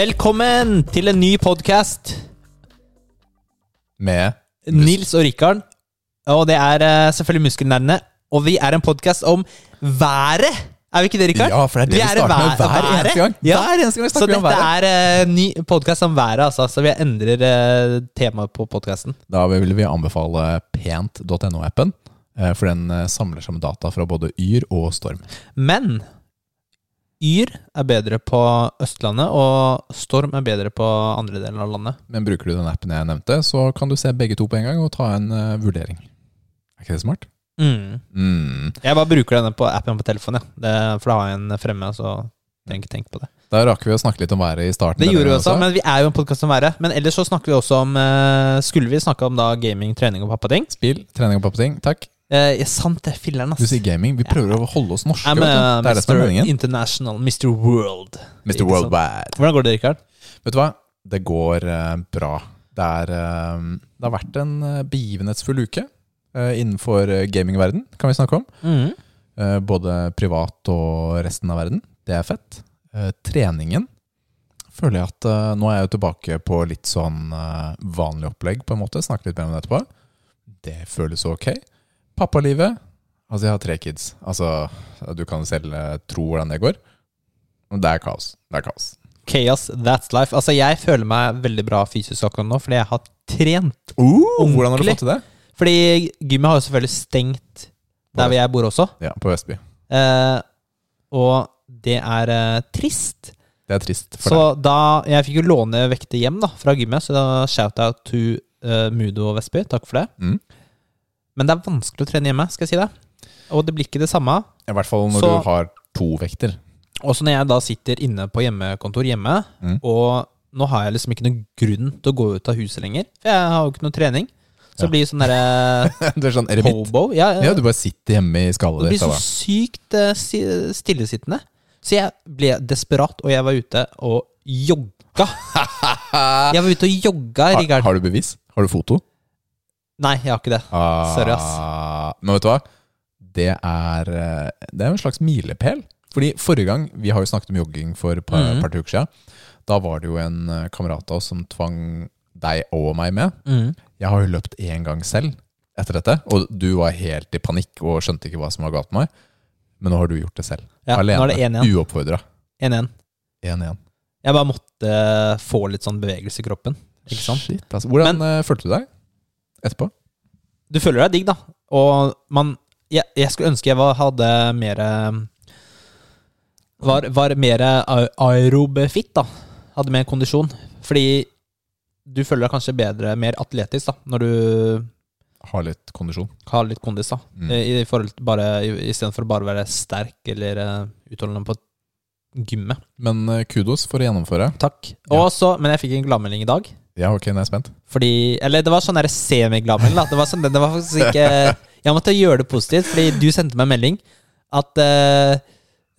Velkommen til en ny podkast. Med Nils og Rikard. Og det er eh, selvfølgelig Muskelnerdene. Og vi er en podkast om været. Er vi ikke det, Rikard? Ja, for det er det vi, starter med hver eneste gang. Ja. Hver eneste gang vi Så snakker vi om dette været. er en ny podkast om været, altså. Så vi endrer uh, temaet på podkasten. Da vil vi anbefale pent.no-appen, eh, for den eh, samler sammen data fra både Yr og Storm. Men Yr er bedre på Østlandet, og Storm er bedre på andre deler av landet. Men bruker du den appen jeg nevnte, så kan du se begge to på en gang og ta en uh, vurdering. Er ikke det smart? Mm. Mm. Jeg bare bruker denne på appen på telefonen, ja. det, for da har jeg en fremme. Så trenger ikke tenke på det. Da rakk vi å snakke litt om været i starten. Det gjorde vi også, også, men vi er jo en podkast om været. Men ellers så snakker vi også om uh, Skulle vi snakke om da gaming, trening og pappating? Spill, trening og pappating. Takk. Ja, sant det. Du ass. sier gaming. Vi prøver å holde oss norske. Vet uh, Det er det som er Mr. meningen. International, Mr. World. Mr. Worldwide. Hvordan går det, Rikard? Vet du hva? Det går uh, bra. Det, er, uh, det har vært en eh, begivenhetsfull uke eh, innenfor eh, gamingverden, kan vi snakke om. Mm. Eh, både privat og resten av verden. Det er fett. Eh, treningen føler jeg at eh, nå er jeg jo tilbake på litt sånn eh, vanlig opplegg, på en måte. Snakke litt mer om det etterpå. Det føles ok. Pappalivet Altså, jeg har tre kids. Altså, du kan selv eh, tro hvordan det går. Men det er kaos. Det er kaos. Chaos, that's life. Altså, jeg føler meg veldig bra fysisk akkurat nå, fordi jeg har trent. hvordan har du fått til det? Fordi gymmet har jo selvfølgelig stengt der hvor jeg bor også. Ja, på Vestby. Eh, og det er eh, trist. Det er trist for Så da Jeg fikk jo låne vekter hjem da fra gymmet, så da shout-out to uh, Mudo og Vestby. Takk for det. Mm. Men det er vanskelig å trene hjemme, skal jeg si det. Og det blir ikke det samme. I hvert fall når Så- du har to vekter. Også når jeg da sitter inne på hjemmekontor hjemme, Mm. og nå har jeg liksom ikke noen grunn til å gå ut av huset lenger. For jeg har jo ikke noe trening. Så Ja. det blir sånn derre du er sånn, eremitt? Ja, Ja, du bare sitter hjemme i skallet det blir så sykt uh, stillesittende. Så jeg ble desperat, og jeg var ute og jogga. Jeg var ute og jogga, Har, har du bevis? Har du foto? Nei, jeg har ikke det. Ah, Sorry, ass. Men vet du hva? Det er, eh, det er en slags milepæl. Fordi forrige gang, vi har jo snakket om jogging for et par, mm. par uker siden, da var det jo en eh, kamerat av oss som tvang deg og meg med. Mm. Jeg har jo løpt én gang selv etter dette, og du var helt i panikk og skjønte ikke hva som var galt med meg. Men nå har du gjort det selv. Ja, Alene. nå det 1-1. Uoppfordra. 1-1. 1-1. Jeg bare måtte få litt sånn bevegelse i kroppen. Ikke sant? Shit, altså. Hvordan Men, følte du deg etterpå? Du føler deg digg, da. Og man Jeg, jeg skulle ønske jeg var, hadde mer Var, var mer aerobefitt, da. Hadde mer kondisjon. Fordi du føler deg kanskje bedre, mer atletisk, da, når du Har litt kondisjon. har litt kondis, da. Mm. I, i forhold til bare Istedenfor å bare være sterk eller uh, utholdende på gymmet. Men eh, kudos for å gjennomføre. Takk. Ja. Og så, men jeg fikk en gladmelding i dag. Ja, ok, nå er jeg spent. Fordi Eller det var sånn semiglammel. Det var sånn, det var faktisk ikke Jeg måtte gjøre det positivt, fordi du sendte meg en melding at uh,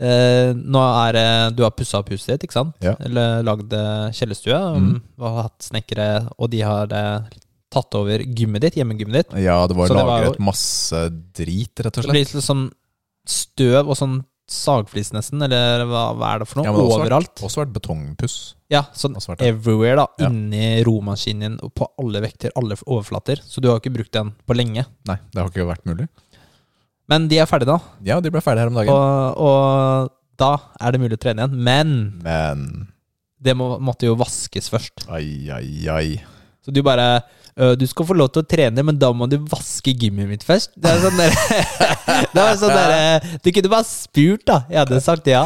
uh, nå er eh, Du har pussa opp huset ditt, ikke sant? Ja. Eller lagd kjellerstue. Mm. Og har hatt snekkere, og de har uh, tatt over gymmet ditt, hjemmegymmet ditt. Ja, det var Så det var lagret masse drit, rett og Det blir slett. litt sånn støv og sånn sagflis nesten, eller hva, hva er det for noe? Ja, det også Overalt. vært- Også vært betongpuss. Ja, sånn everywhere, da. Ja. Inni romaskinen på alle vekter, alle overflater. Så du har ikke brukt den på lenge. Nei, det har ikke vært mulig. Men de er ferdige da. Ja, de ble ferdige her om dagen. og, og da er det mulig å trene igjen. Men Men det må, måtte jo vaskes først. ai, ai, ai. Så du bare «Øh, Du skal få lov til å trene, men da må du vaske gymmet mitt først. Det er sånn der, Det er sånn der, Du kunne bare spurt, da. Jeg hadde sagt ja.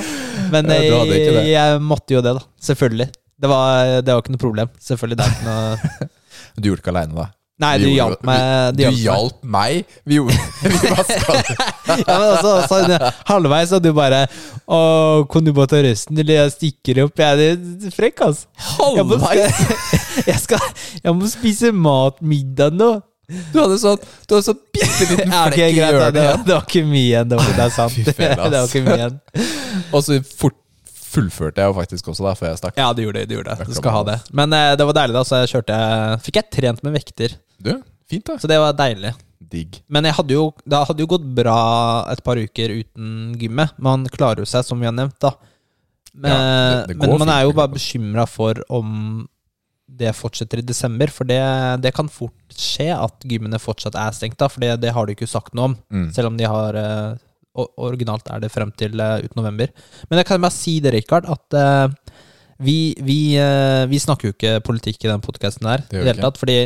Men jeg, jeg måtte jo det, da. Selvfølgelig. Det var, det var ikke noe problem. Selvfølgelig. Det er ikke noe Du gjorde det ikke aleine, da? Nei, du hjalp meg. Du hjalp meg. hjalp meg? Vi gjorde Vi vaska det. Ja, men altså, så, halvveis og du bare Å, kan du bare ta resten, eller jeg stikker opp? Jeg er frekk, altså. Må, jeg, skal, jeg må spise mat middag nå. Du hadde sånn Du hadde sånn bitte liten flekk i hjørnet det, var ikke mye igjen. Det var, det er sant. Det var ikke mye igjen. Og så fort fullførte jeg jo faktisk også, da, før jeg stakk. Ja, du gjorde det. Du, gjorde det. du skal ha det. Men eh, det var deilig, da. Så jeg kjørte Fikk jeg trent med vekter. Du, fint, da. Så det var deilig. Digg. Men jeg hadde jo, det hadde jo gått bra et par uker uten gymmet. Man klarer jo seg, som vi har nevnt, da. Men, Ja, det- det går men man er jo bare bekymra for om det fortsetter i desember. For det, det kan fort skje at gymmene fortsatt er stengt, da, for det, det har de ikke sagt noe om. Mm. Selv om de har eh, Originalt er det frem til eh, ut november. Men jeg kan bare si det, Rikard, at eh, vi, vi, eh, vi snakker jo ikke politikk i den podkasten her. Det i det hele tatt, fordi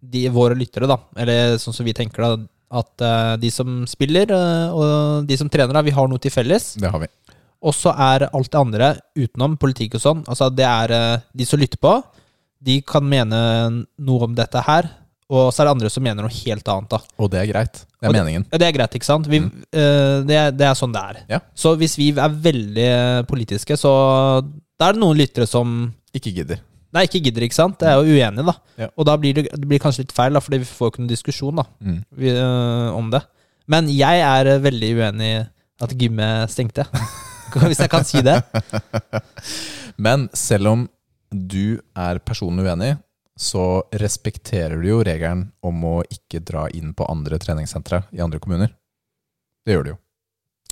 de, våre lyttere, da, eller sånn som vi tenker da, at de som spiller og de som trener, da, vi har noe til felles. Det har vi. Og så er alt det andre utenom politikk og sånn, altså det er de som lytter på, de kan mene noe om dette her, og så er det andre som mener noe helt annet, da. Og det er greit. Det er det- meningen. Ja, det er greit, ikke sant? Vi, eh, det, er, det er sånn det er. Ja. Så hvis vi er veldig politiske, så da er det noen lyttere som Ikke gidder. Nei, ikke gidder, ikke sant? Det er jo uenige, da. Ja. Og da blir det, det blir kanskje litt feil, da, fordi vi får ikke noen diskusjon da, Mm. vi, uh, om det. Men jeg er eh, veldig uenig i at gymmet stengte. Hvis jeg kan si det. Men selv om du er personlig uenig, så respekterer du jo regelen om å ikke dra inn på andre treningssentre i andre kommuner. Det gjør du jo.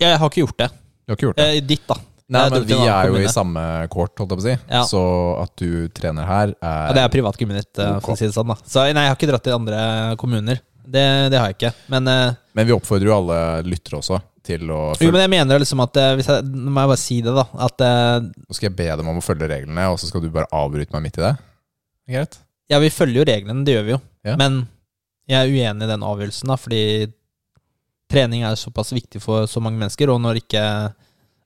Jeg har ikke gjort det. Du har ikke gjort det. Eh, ditt, da. Nei, men vi er jo i samme kort, holdt jeg på å si. Ja. Så at du trener her, er, Ja, det er privatgymmet ditt, eh, for å si det sånn. da Så nei, jeg har ikke dratt til andre kommuner. Det, det har jeg ikke. Men eh, Men vi oppfordrer jo alle lyttere også til å Jo, men jeg mener liksom at eh, hvis jeg, Nå må jeg bare si det, da. At eh, Nå skal jeg be dem om å følge reglene, og så skal du bare avbryte meg midt i det. Det Greit? Ja, vi følger jo reglene, det gjør vi jo. Ja. Men jeg er uenig i den avgjørelsen, da, fordi trening er såpass viktig for så mange mennesker, og når ikke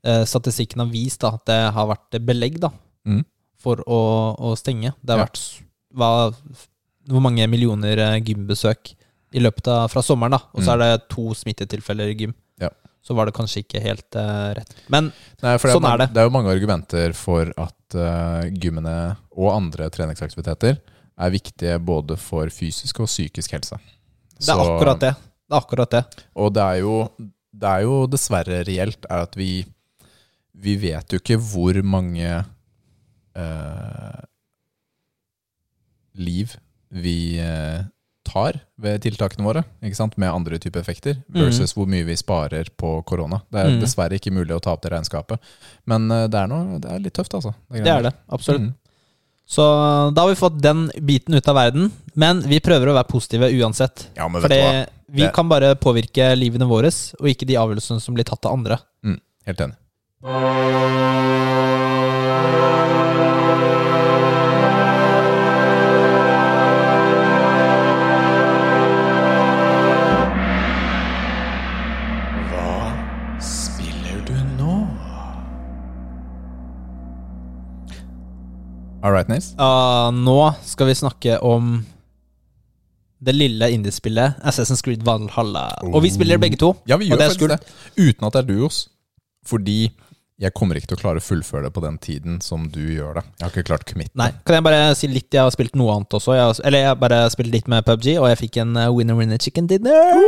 eh, statistikken har vist da, at det har vært belegg da, Mm. for å, å stenge Det har Ja. vært hva, hvor mange millioner eh, gymbesøk i løpet av fra sommeren, da, og så Mm. er det to smittetilfeller i gym. Ja. Så var det kanskje ikke helt uh, rett. Men Nei, Sånn er, er det. det er jo mange argumenter for at uh, gymmene og andre treningsaktiviteter er viktige både for fysisk og psykisk helse. det er akkurat det. Det er akkurat det. Og det er jo, det er jo dessverre reelt er at vi Vi vet jo ikke hvor mange eh, liv vi eh, tar ved tiltakene våre, med andre typer effekter, versus hvor mye vi sparer på korona. Det er Mm. dessverre ikke mulig å ta opp det regnskapet. Men eh, det er, noe, det er litt tøft, altså. Det er det. Absolutt. Mm. Så da har vi fått den biten ut av verden. Men vi prøver å være positive uansett. Ja, men vet du hva? vi Det- kan bare påvirke livene våre, og ikke de avgjørelsene som blir tatt av andre. Mm, helt enig. All right, Nils. Uh, nå skal vi snakke om det lille indiespillet Assassin's Creed Valhalla. Og vi spiller begge to. Ja, vi gjør det faktisk det. Uten at det er duos. Fordi jeg kommer ikke til å klare å fullføre det på den tiden som du gjør det. Jeg har ikke klart commit. Nei, Kan jeg bare si litt? Jeg har spilt noe annet også. Jeg har, eller jeg har bare spilt litt med PubG, og jeg fikk en eh, winner winner chicken dinner.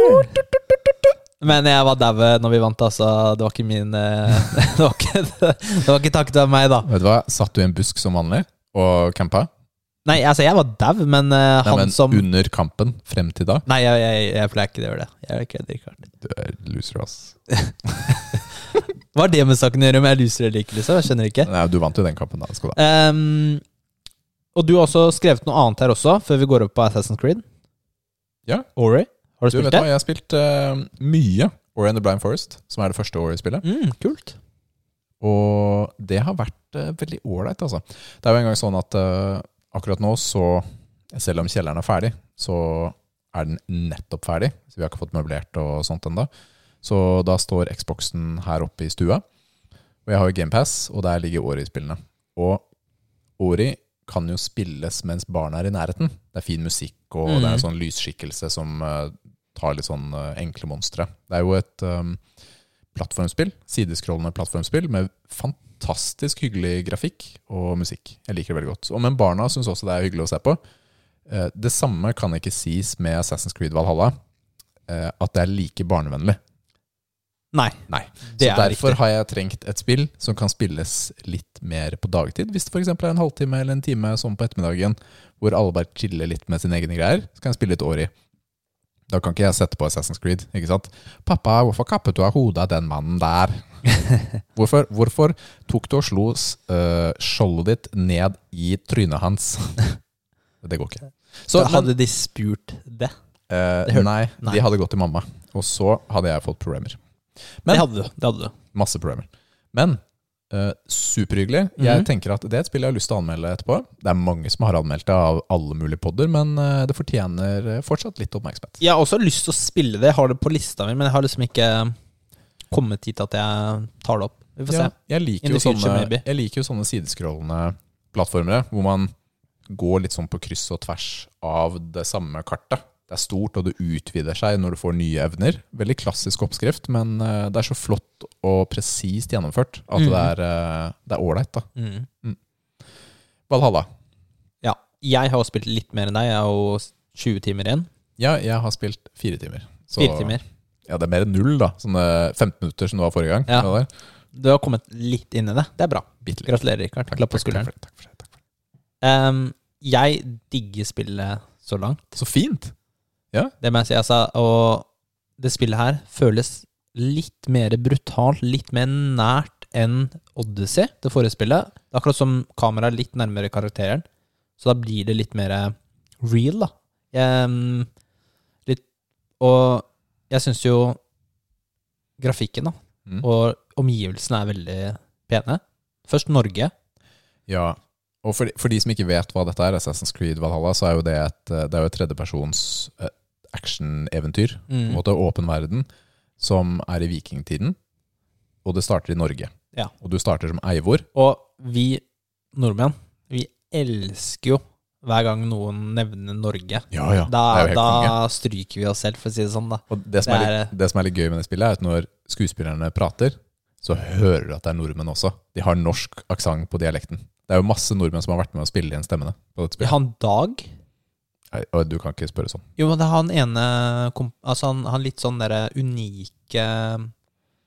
Men jeg var dau når vi vant, altså. Det var ikke min eh, Det var ikke, det var ikke takket av meg, da. Vet du hva? Satt du i en busk som vanlig og campa? Nei, altså, jeg var dau, men eh, Nei, han men som under kampen frem til da? Nei, jeg, jeg, jeg pleier ikke å gjøre det. Jeg ikke det, Rikard. Du er loser, ass. Hva har det med saken å gjøre om jeg er loser eller ikke? liksom? Jeg skjønner ikke. Nei, du vant jo den kampen, da. Skal da. ha. Ehm, og du har også skrevet noe annet her også, før vi går opp på Assassin's Creed. Ja. Ori. Har du Du, spilt vet hva? Jeg har spilt uh, mye Ori and the Blind Forest, som er det første Ori-spillet. Mm, kult. Og det har vært uh, veldig ålreit, altså. Det er jo engang sånn at uh, akkurat nå, så Selv om kjelleren er ferdig, så er den nettopp ferdig. Så vi har ikke fått møblert og sånt ennå. Så da står Xboxen her oppe i stua. Og jeg har jo GamePass, og der ligger Ori-spillene. Og Ori kan jo spilles mens barna er i nærheten. Det er fin musikk, og det er en Mhm. sånn lysskikkelse som uh, tar litt sånn enkle monstre. Det er jo et um, plattformspill, sideskrollende plattformspill med fantastisk hyggelig grafikk og musikk. Jeg liker det veldig godt. Og men barna syns også det er hyggelig å se på. Eh, Det samme kan ikke sies med Assassin's Creed Valhalla. eh, At det er like barnevennlig. Nei, Nei. det Så er derfor riktig. har jeg trengt et spill som kan spilles litt mer på dagtid. Hvis det f.eks. er en halvtime eller en time sånn på ettermiddagen hvor alle bare chiller litt med sine egne greier, så kan jeg spille litt Ori. Da kan ikke jeg sette på Assassin's Creed. ikke sant? 'Pappa, hvorfor kappet du av hodet av den mannen der?' hvorfor, hvorfor tok du og slo uh, skjoldet ditt ned i trynet hans? det går ikke. Så, da hadde men, de spurt det? Uh, nei, nei, de hadde gått til mamma. Og så hadde jeg fått problemer. Men, det hadde du. Det hadde du. Masse problemer. Men Uh, superhyggelig. Mm -hmm. Jeg mhm. tenker at Det er et spill jeg har lyst til å anmelde etterpå. Det er mange som har anmeldt det av alle mulige podder, men uh, det fortjener fortsatt litt oppmerksomhet. Jeg har også lyst til å spille det. Jeg har det på lista mi, men jeg har liksom ikke kommet dit at jeg tar det opp. Vi får ja, se. Jeg liker, jo sånne, jeg liker jo sånne sideskrollende plattformere hvor man går litt sånn på kryss og tvers av det samme kartet det er stort, og det utvider seg når du får nye evner. Veldig klassisk oppskrift, men uh, det er så flott og presist gjennomført at mm. det er ålreit. Uh, mm. mm. Valhalla. Ja. Jeg har spilt litt mer enn deg. Jeg har jo 20 timer igjen. Ja, jeg har spilt fire timer. Så, fire timer. Ja, det er mer enn null, da. Sånne 15 minutter som det var forrige gang. Ja. Du har kommet litt inn i det. Det er bra. Gratulerer, Rikard. Klapp på skulderen. Takk for det. Takk for det, Um, jeg digger spillet så langt. Så fint! Ja. Det må jeg si. Altså, og det spillet her føles litt mer brutalt, litt mer nært enn Odyssey, det forrige spillet. Det er akkurat som kameraet er litt nærmere karakteren, så da blir det litt mer real, da. Jeg, mm, litt, og jeg syns jo grafikken da, mm. og omgivelsene er veldig pene. Først Norge. Ja, og for de, for de, som ikke vet hva dette er, Assassin's Creed Valhalla, så er jo det et, det er jo et tredjepersons eh, actioneventyr. Mm. På en måte Åpen verden som er i vikingtiden. Og det starter i Norge. Ja. Og du starter som Eivor. Og vi nordmenn, vi elsker jo hver gang noen nevner Norge. Ja, ja. Da, da stryker vi oss selv, for å si det sånn. da. Og det som, det er, litt, det som, er litt, gøy med det spillet, er at når skuespillerne prater, så hører du at det er nordmenn også. De har norsk aksent på dialekten. Det er jo masse nordmenn som har vært med å spille igjen stemmene. på dette spillet. Han Dag og du kan ikke spørre sånn. Jo, men det er han ene Altså han, han litt sånn derre unike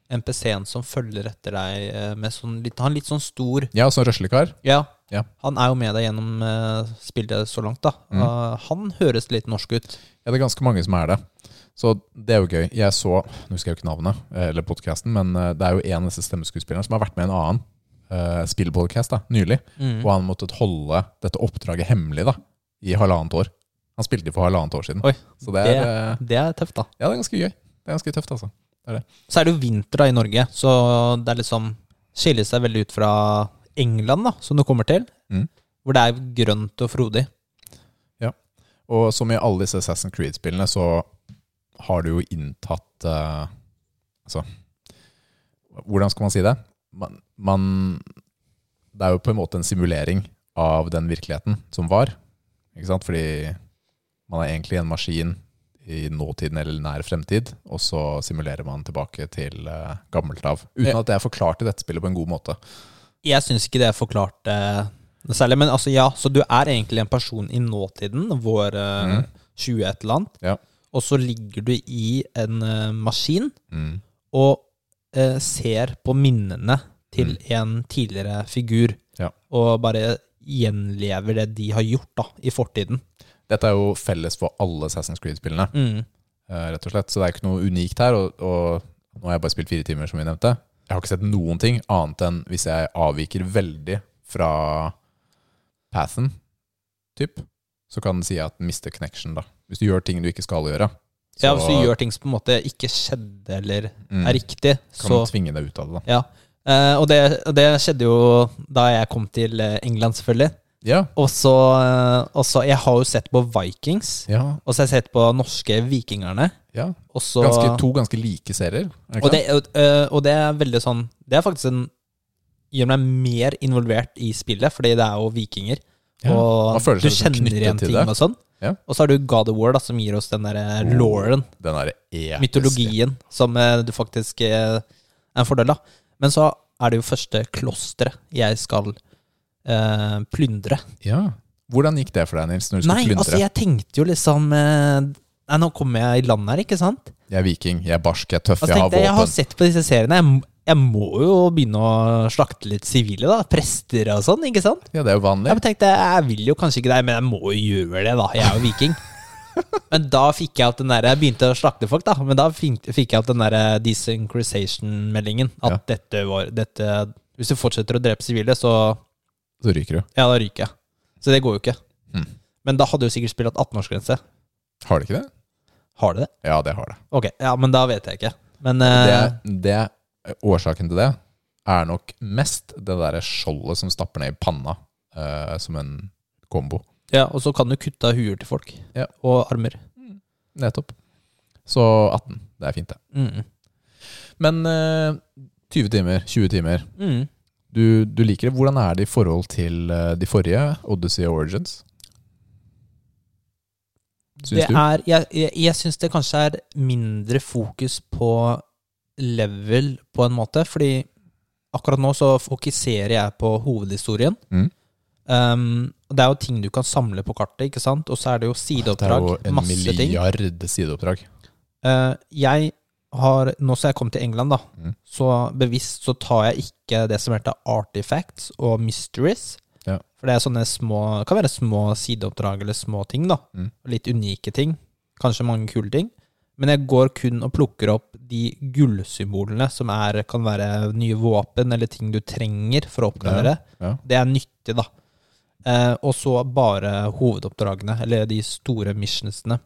NPC-en som følger etter deg eh, med sånn litt Han litt sånn stor Ja, sånn røslekar? Ja. ja. Han er jo med deg gjennom uh, spillet så langt, da. Mm. Uh, han høres litt norsk ut. Ja, det er ganske mange som er det. Så det er jo gøy. Jeg så Nå husker jeg jo ikke navnet, eller podkasten, men det er jo en av disse stemmeskuespillerne som har vært med i en annen uh, spillpodkast nylig. Mm. Og han måtte holde dette oppdraget hemmelig da, i halvannet år. Han spilte for halvannet år siden. Oi, det er, det, eh, det er, tøft, da. Ja, det er ganske gøy. Det er ganske tøft, altså. Det er. Så er det jo vinter da i Norge, så det er liksom skiller seg veldig ut fra England, da, som du kommer til, mm. hvor det er grønt og frodig. Ja, og som i alle disse Assassin's Creed-spillene, så har du jo inntatt uh, Altså Hvordan skal man si det? Man, man, Det er jo på en måte en simulering av den virkeligheten som var. Ikke sant? Fordi man er egentlig en maskin i nåtiden eller nær fremtid, og så simulerer man tilbake til uh, gammelt av. Uten at det er forklart i dette spillet på en god måte. Jeg syns ikke det er forklart uh, særlig, men altså ja, så du er egentlig en person i nåtiden, vår uh, mm. 20 et eller annet, ja. og så ligger du i en uh, maskin mm. og ser på minnene til mm. en tidligere figur, ja. og bare gjenlever det de har gjort da, i fortiden. Dette er jo felles for alle Assassin's Creed-spillene, mm. uh, rett og slett. Så det er ikke noe unikt her. Og, og, nå har jeg bare spilt fire timer, som vi nevnte. Jeg har ikke sett noen ting annet enn hvis jeg avviker veldig fra pathen, typ, så kan den si at den mister connection, da. Hvis du gjør ting du ikke skal gjøre. Så, ja, hvis du gjør ting som på en måte ikke skjedde eller mm, er riktig, kan så Kan tvinge deg ut av det, da. Ja. Uh, og det, det, skjedde jo da jeg kom til eh, England, selvfølgelig. Ja. Og så, eh, Jeg har jo sett på Vikings, ja. og så har jeg sett på norske Vikingerne. Ja. Også, ganske, to ganske like serier. Og det, uh, og det, er veldig sånn Det er faktisk en gjør meg mer involvert i spillet, fordi det er jo vikinger. Ja. Og du liksom kjenner igjen ting og sånn. Ja. Og så har du God of War, da, som gir oss den derre oh, lauren. Den der mytologien, som du faktisk er en fordel av. Men så er det jo første klosteret jeg skal eh, plyndre. Ja. Hvordan gikk det for deg, Nils? når du skulle Nei, plyndre? altså jeg tenkte jo liksom eh, Nei, Nå kommer jeg i land her, ikke sant? Jeg er viking, jeg er barsk, jeg er tøff, altså, jeg har våpen. Jeg har sett på disse seriene. Jeg, jeg, må jo begynne å slakte litt sivile, da. Prester og sånn, ikke sant? Ja, det er jo vanlig. Jeg tenkte, jeg vil jo kanskje ikke det, men jeg må jo gjøre det, da. Jeg er jo viking. Men da fikk jeg opp den der Jeg begynte å slakte folk, da. Men da fikk, jeg opp den der desynchronization-meldingen. At Ja. dette var dette, Hvis du fortsetter å drepe sivile, så Så ryker du. Ja, da ryker jeg. Så det går jo ikke. Mm. Men da hadde jo sikkert spillet hatt 18-årsgrense. Har det ikke det? Har det det? Ja, det har det. Ok, ja, men da vet jeg ikke. Men Det, eh, det, årsaken til det er nok mest det derre skjoldet som stapper ned i panna uh, som en kombo. Ja, og så kan du kutte av huer til folk. Ja. Og armer. Nettopp. Så 18. Det er fint, det. Mm. Men uh, 20 timer, 20 timer. Mm. Du, du liker det. Hvordan er det i forhold til eh, de forrige, Odyssey og Origins? Syns Det du? er, jeg jeg, jeg syns det kanskje er mindre fokus på level, på en måte. Fordi akkurat nå så fokuserer jeg på hovedhistorien. Mm. Um, det er jo ting du kan samle på kartet, ikke sant? Og så er det jo sideoppdrag. Det er jo en masse ting. milliard sideoppdrag. Uh, jeg har, nå som jeg kom til England, da, Mm. så bevisst så tar jeg ikke det som heter artifacts og mysteries. Ja. For det er sånne små kan være små sideoppdrag eller små ting, da. Mm. Litt unike ting. Kanskje mange kule ting. Men jeg går kun og plukker opp de gullsymbolene som er, kan være nye våpen eller ting du trenger for å oppgradere. Ja. Det er nyttig, da. Eh, og så bare hovedoppdragene, eller de store missionsene.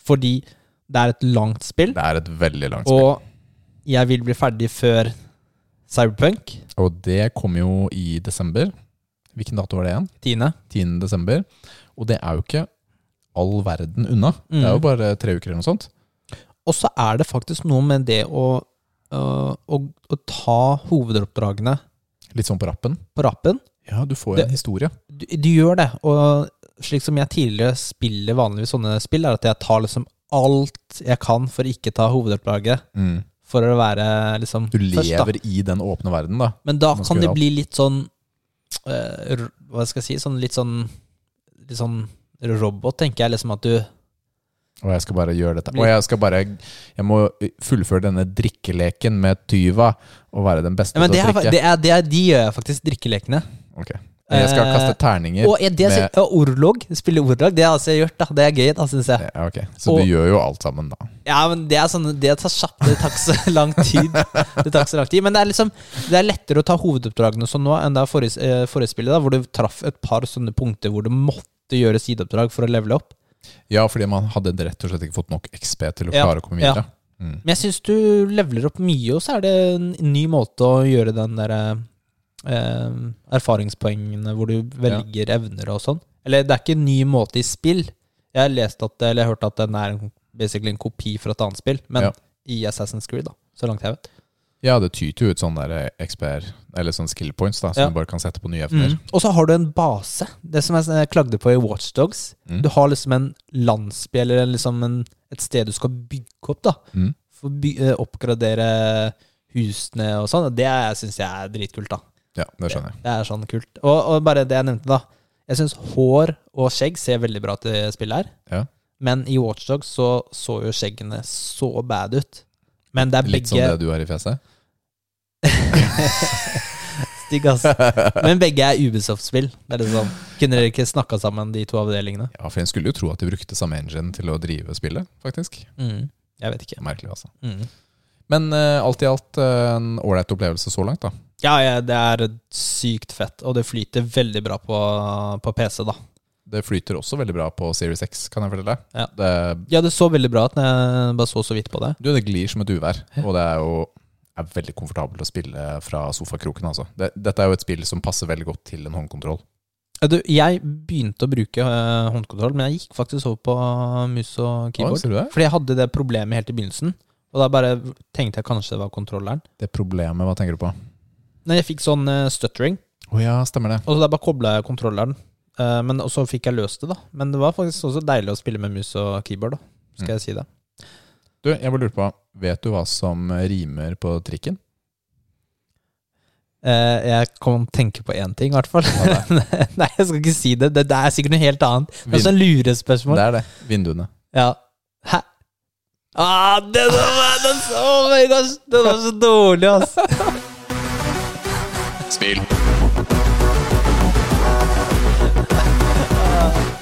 Fordi det er et langt spill. Det er et veldig langt spill. Og jeg vil bli ferdig før Cyberpunk. Og det kommer jo i desember. Hvilken dato var det igjen? Tiende. 10. desember. Og det er jo ikke all verden unna. Det er jo Mm. bare tre uker eller noe sånt. Og så er det faktisk noe med det å, å, å ta hovedoppdragene Litt sånn på rappen. på rappen. Ja, du får Det- en historie. Du, du gjør det. Og slik som jeg tidligere spiller vanligvis sånne spill, er at jeg tar liksom alt jeg kan for ikke ta hovedoppdraget. Mm. For å være liksom Du først, lever i den åpne verden, da. Men da kan det bli litt sånn uh, Hva skal jeg si? Sånn litt sånn Litt sånn robot, tenker jeg. Liksom at du Og jeg skal bare gjøre dette. Og jeg skal bare Jeg må fullføre denne drikkeleken med Tyva og være den beste ja, det til å drikke. det er, det er, De gjør jeg faktisk, drikkelekene. Ok. Jeg skal Eh, kaste terninger. Og det, med- ja, orlog, spille orlog. det har altså jeg gjort, da. Det er gøy, da, syns jeg. Ja, okay. Så Og- du gjør jo alt sammen, da. Ja, men det er sånn Det tar kjapt, det tar ikke så lang tid. Det tar ikke så lang tid Men det er liksom Det er lettere å ta hovedoppdragene sånn nå enn det er forrige, eh, forrige spillet, da, hvor du traff et par sånne punkter hvor du måtte gjøre sideoppdrag for å levele opp. Ja, fordi man hadde rett og slett ikke fått nok XP til å Ja, klare å komme videre. Mm. Men jeg syns du leveler opp mye, og så er det en ny måte å gjøre den derre eh, erfaringspoengene hvor du velger evner og sånn. Eller det er ikke en ny måte i spill. Jeg har lest at, eller jeg har hørt at den er en, basically en kopi fra et annet spill, men Ja. i Assassin's Creed, da. Så langt jeg vet. Ja, det tyter jo ut sånne der XP-er, eller sånne skill points, da, som Ja. du bare kan sette på nye evner. Mm. Og så har du en base. Det som jeg jeg klagde på i Watchdogs. Mm. Du har liksom en landsby, eller liksom en, et sted du skal bygge opp, da. Mm. For å eh, oppgradere husene og sånn. Det syns jeg er dritkult, da. Ja, det skjønner jeg. Det er sånn kult. Og, og bare det jeg nevnte, da. Jeg syns hår og skjegg ser veldig bra til spillet her. Ja. Men i Watchdogs så så jo skjeggene så bad ut. Men det er Litt begge som det du har i fjeset. Stygg, ass. Men begge er Ubisoft-spill. Det er liksom, Kunne dere ikke snakka sammen, de to avdelingene? Ja, for en skulle jo tro at de brukte samme engine til å drive spillet, faktisk. Mm. Jeg vet ikke. Merkelig, altså. Mm. Men uh, alt i alt eh, en ålreit opplevelse så langt, da. Ja, ja, det er sykt fett, og det flyter veldig bra på, på PC, da. Det flyter også veldig bra på Series X, kan jeg fortelle deg. Ja. Det, Ja, det så veldig bra ut når jeg bare så så vidt på det. du, det glir som et uvær, og det er jo er veldig komfortabelt å spille fra sofakroken. Altså. Det, dette er jo et spill som passer veldig godt til en håndkontroll. Du, jeg begynte å bruke øh, håndkontroll, men jeg gikk faktisk over på mus og keyboard. ser du det? Fordi jeg hadde det problemet helt i begynnelsen. Og da bare tenkte jeg kanskje det var kontrolleren. Det problemet, hva tenker du på? Men jeg fikk sånn uh, stuttering, Å ja, stemmer det. og så da bare kobla jeg kontrolleren. Uh, men og så fikk jeg løst det, da. Men det var faktisk også deilig å spille med mus og keyboard, da. Skal Mm. jeg si det. Du, jeg bare lurer på, vet du hva som rimer på trikken? Eh, jeg kan tenke på én ting, i hvert fall. Ja, Nei, jeg skal ikke si det. det. Det er sikkert noe helt annet. Det er sånn lurespørsmål. Det er det. Vinduene. Ja. Hæ? Ah, den var, den, oh my gosh, den var så dårlig, ass. Spill.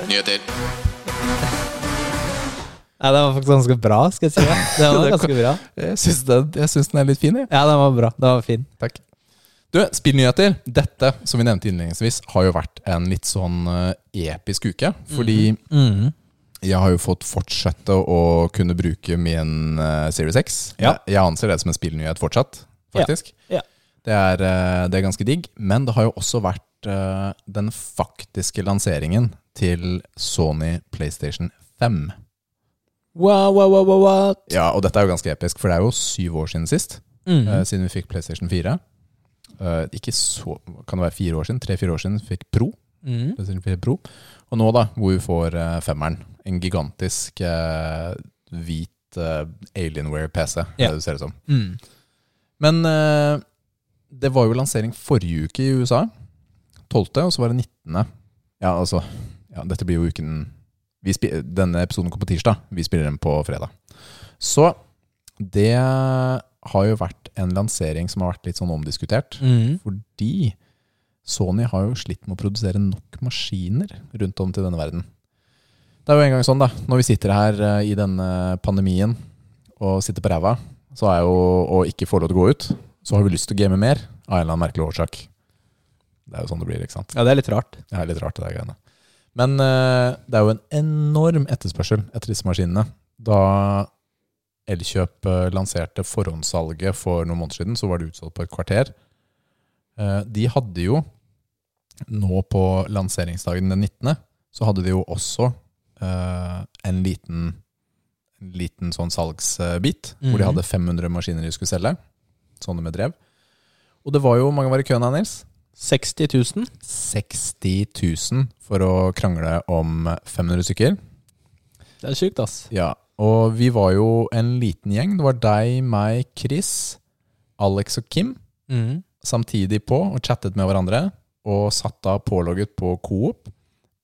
Nyheter. Ja, den var faktisk ganske bra, skal jeg si. Ja. Den var ganske bra. Jeg syns den, den er litt fin, jeg. Ja, den var bra. Den var fin. Takk. Du, spillnyheter. Dette, som vi nevnte innledningsvis, har jo vært en litt sånn eh, episk uke. Fordi Mhm. jeg har jo fått fortsette å kunne bruke min eh, Series X. Ja. Jeg, jeg anser det som en spillnyhet fortsatt, faktisk. Ja. Det, er, eh, det er ganske digg. Men det har jo også vært eh, den faktiske lanseringen til Sony PlayStation 5. Wow, wow, wow, wow, what? Ja, og dette er jo ganske episk, for det er jo syv år siden sist. Mm eh, siden vi fikk PlayStation 4. Eh, ikke så Kan det være fire år siden? Tre-fire år siden vi fikk Pro. Mm. PlayStation 4 Pro. Og nå, da, hvor vi får uh, femmeren. En gigantisk uh, hvit uh, Alienware-PC, yeah. det du ser det som. Mm. Men det var jo lansering forrige uke i USA. 12., og så var det 19. Ja, altså ja, Dette blir jo uken vi Denne episoden kommer på tirsdag. Vi spiller den på fredag. Så det har jo vært en lansering som har vært litt sånn omdiskutert. Mm. Fordi Sony har jo slitt med å produsere nok maskiner rundt om til denne verden. Det er jo en gang sånn, da. Når vi sitter her eh, i denne pandemien og sitter på ræva, så er jo, å ikke få lov til å gå ut, så har vi lyst til å game mer av en eller annen merkelig årsak. Det er jo sånn det blir, ikke sant. Ja, det er litt rart. Det er litt rart, det der greiene. Men uh, det er jo en enorm etterspørsel etter disse maskinene. Da Elkjøp eh, lanserte forhåndssalget for noen måneder siden, så var det utsolgt på et kvarter. Uh, de hadde jo nå på lanseringsdagen den 19., så hadde de jo også uh, en liten, en liten sånn salgsbit, hvor de Mhm. hadde 500 maskiner de skulle selge. Sånne med drev. Og det var jo mange var i køen her, Nils? 60 000. 60 000 for å krangle om 500 stykker. Det er sjukt, ass. Ja, og vi var jo en liten gjeng. Det var deg, meg, Chris, Alex og Kim mm. samtidig på og chattet med hverandre. Og satt da pålogget på Coop,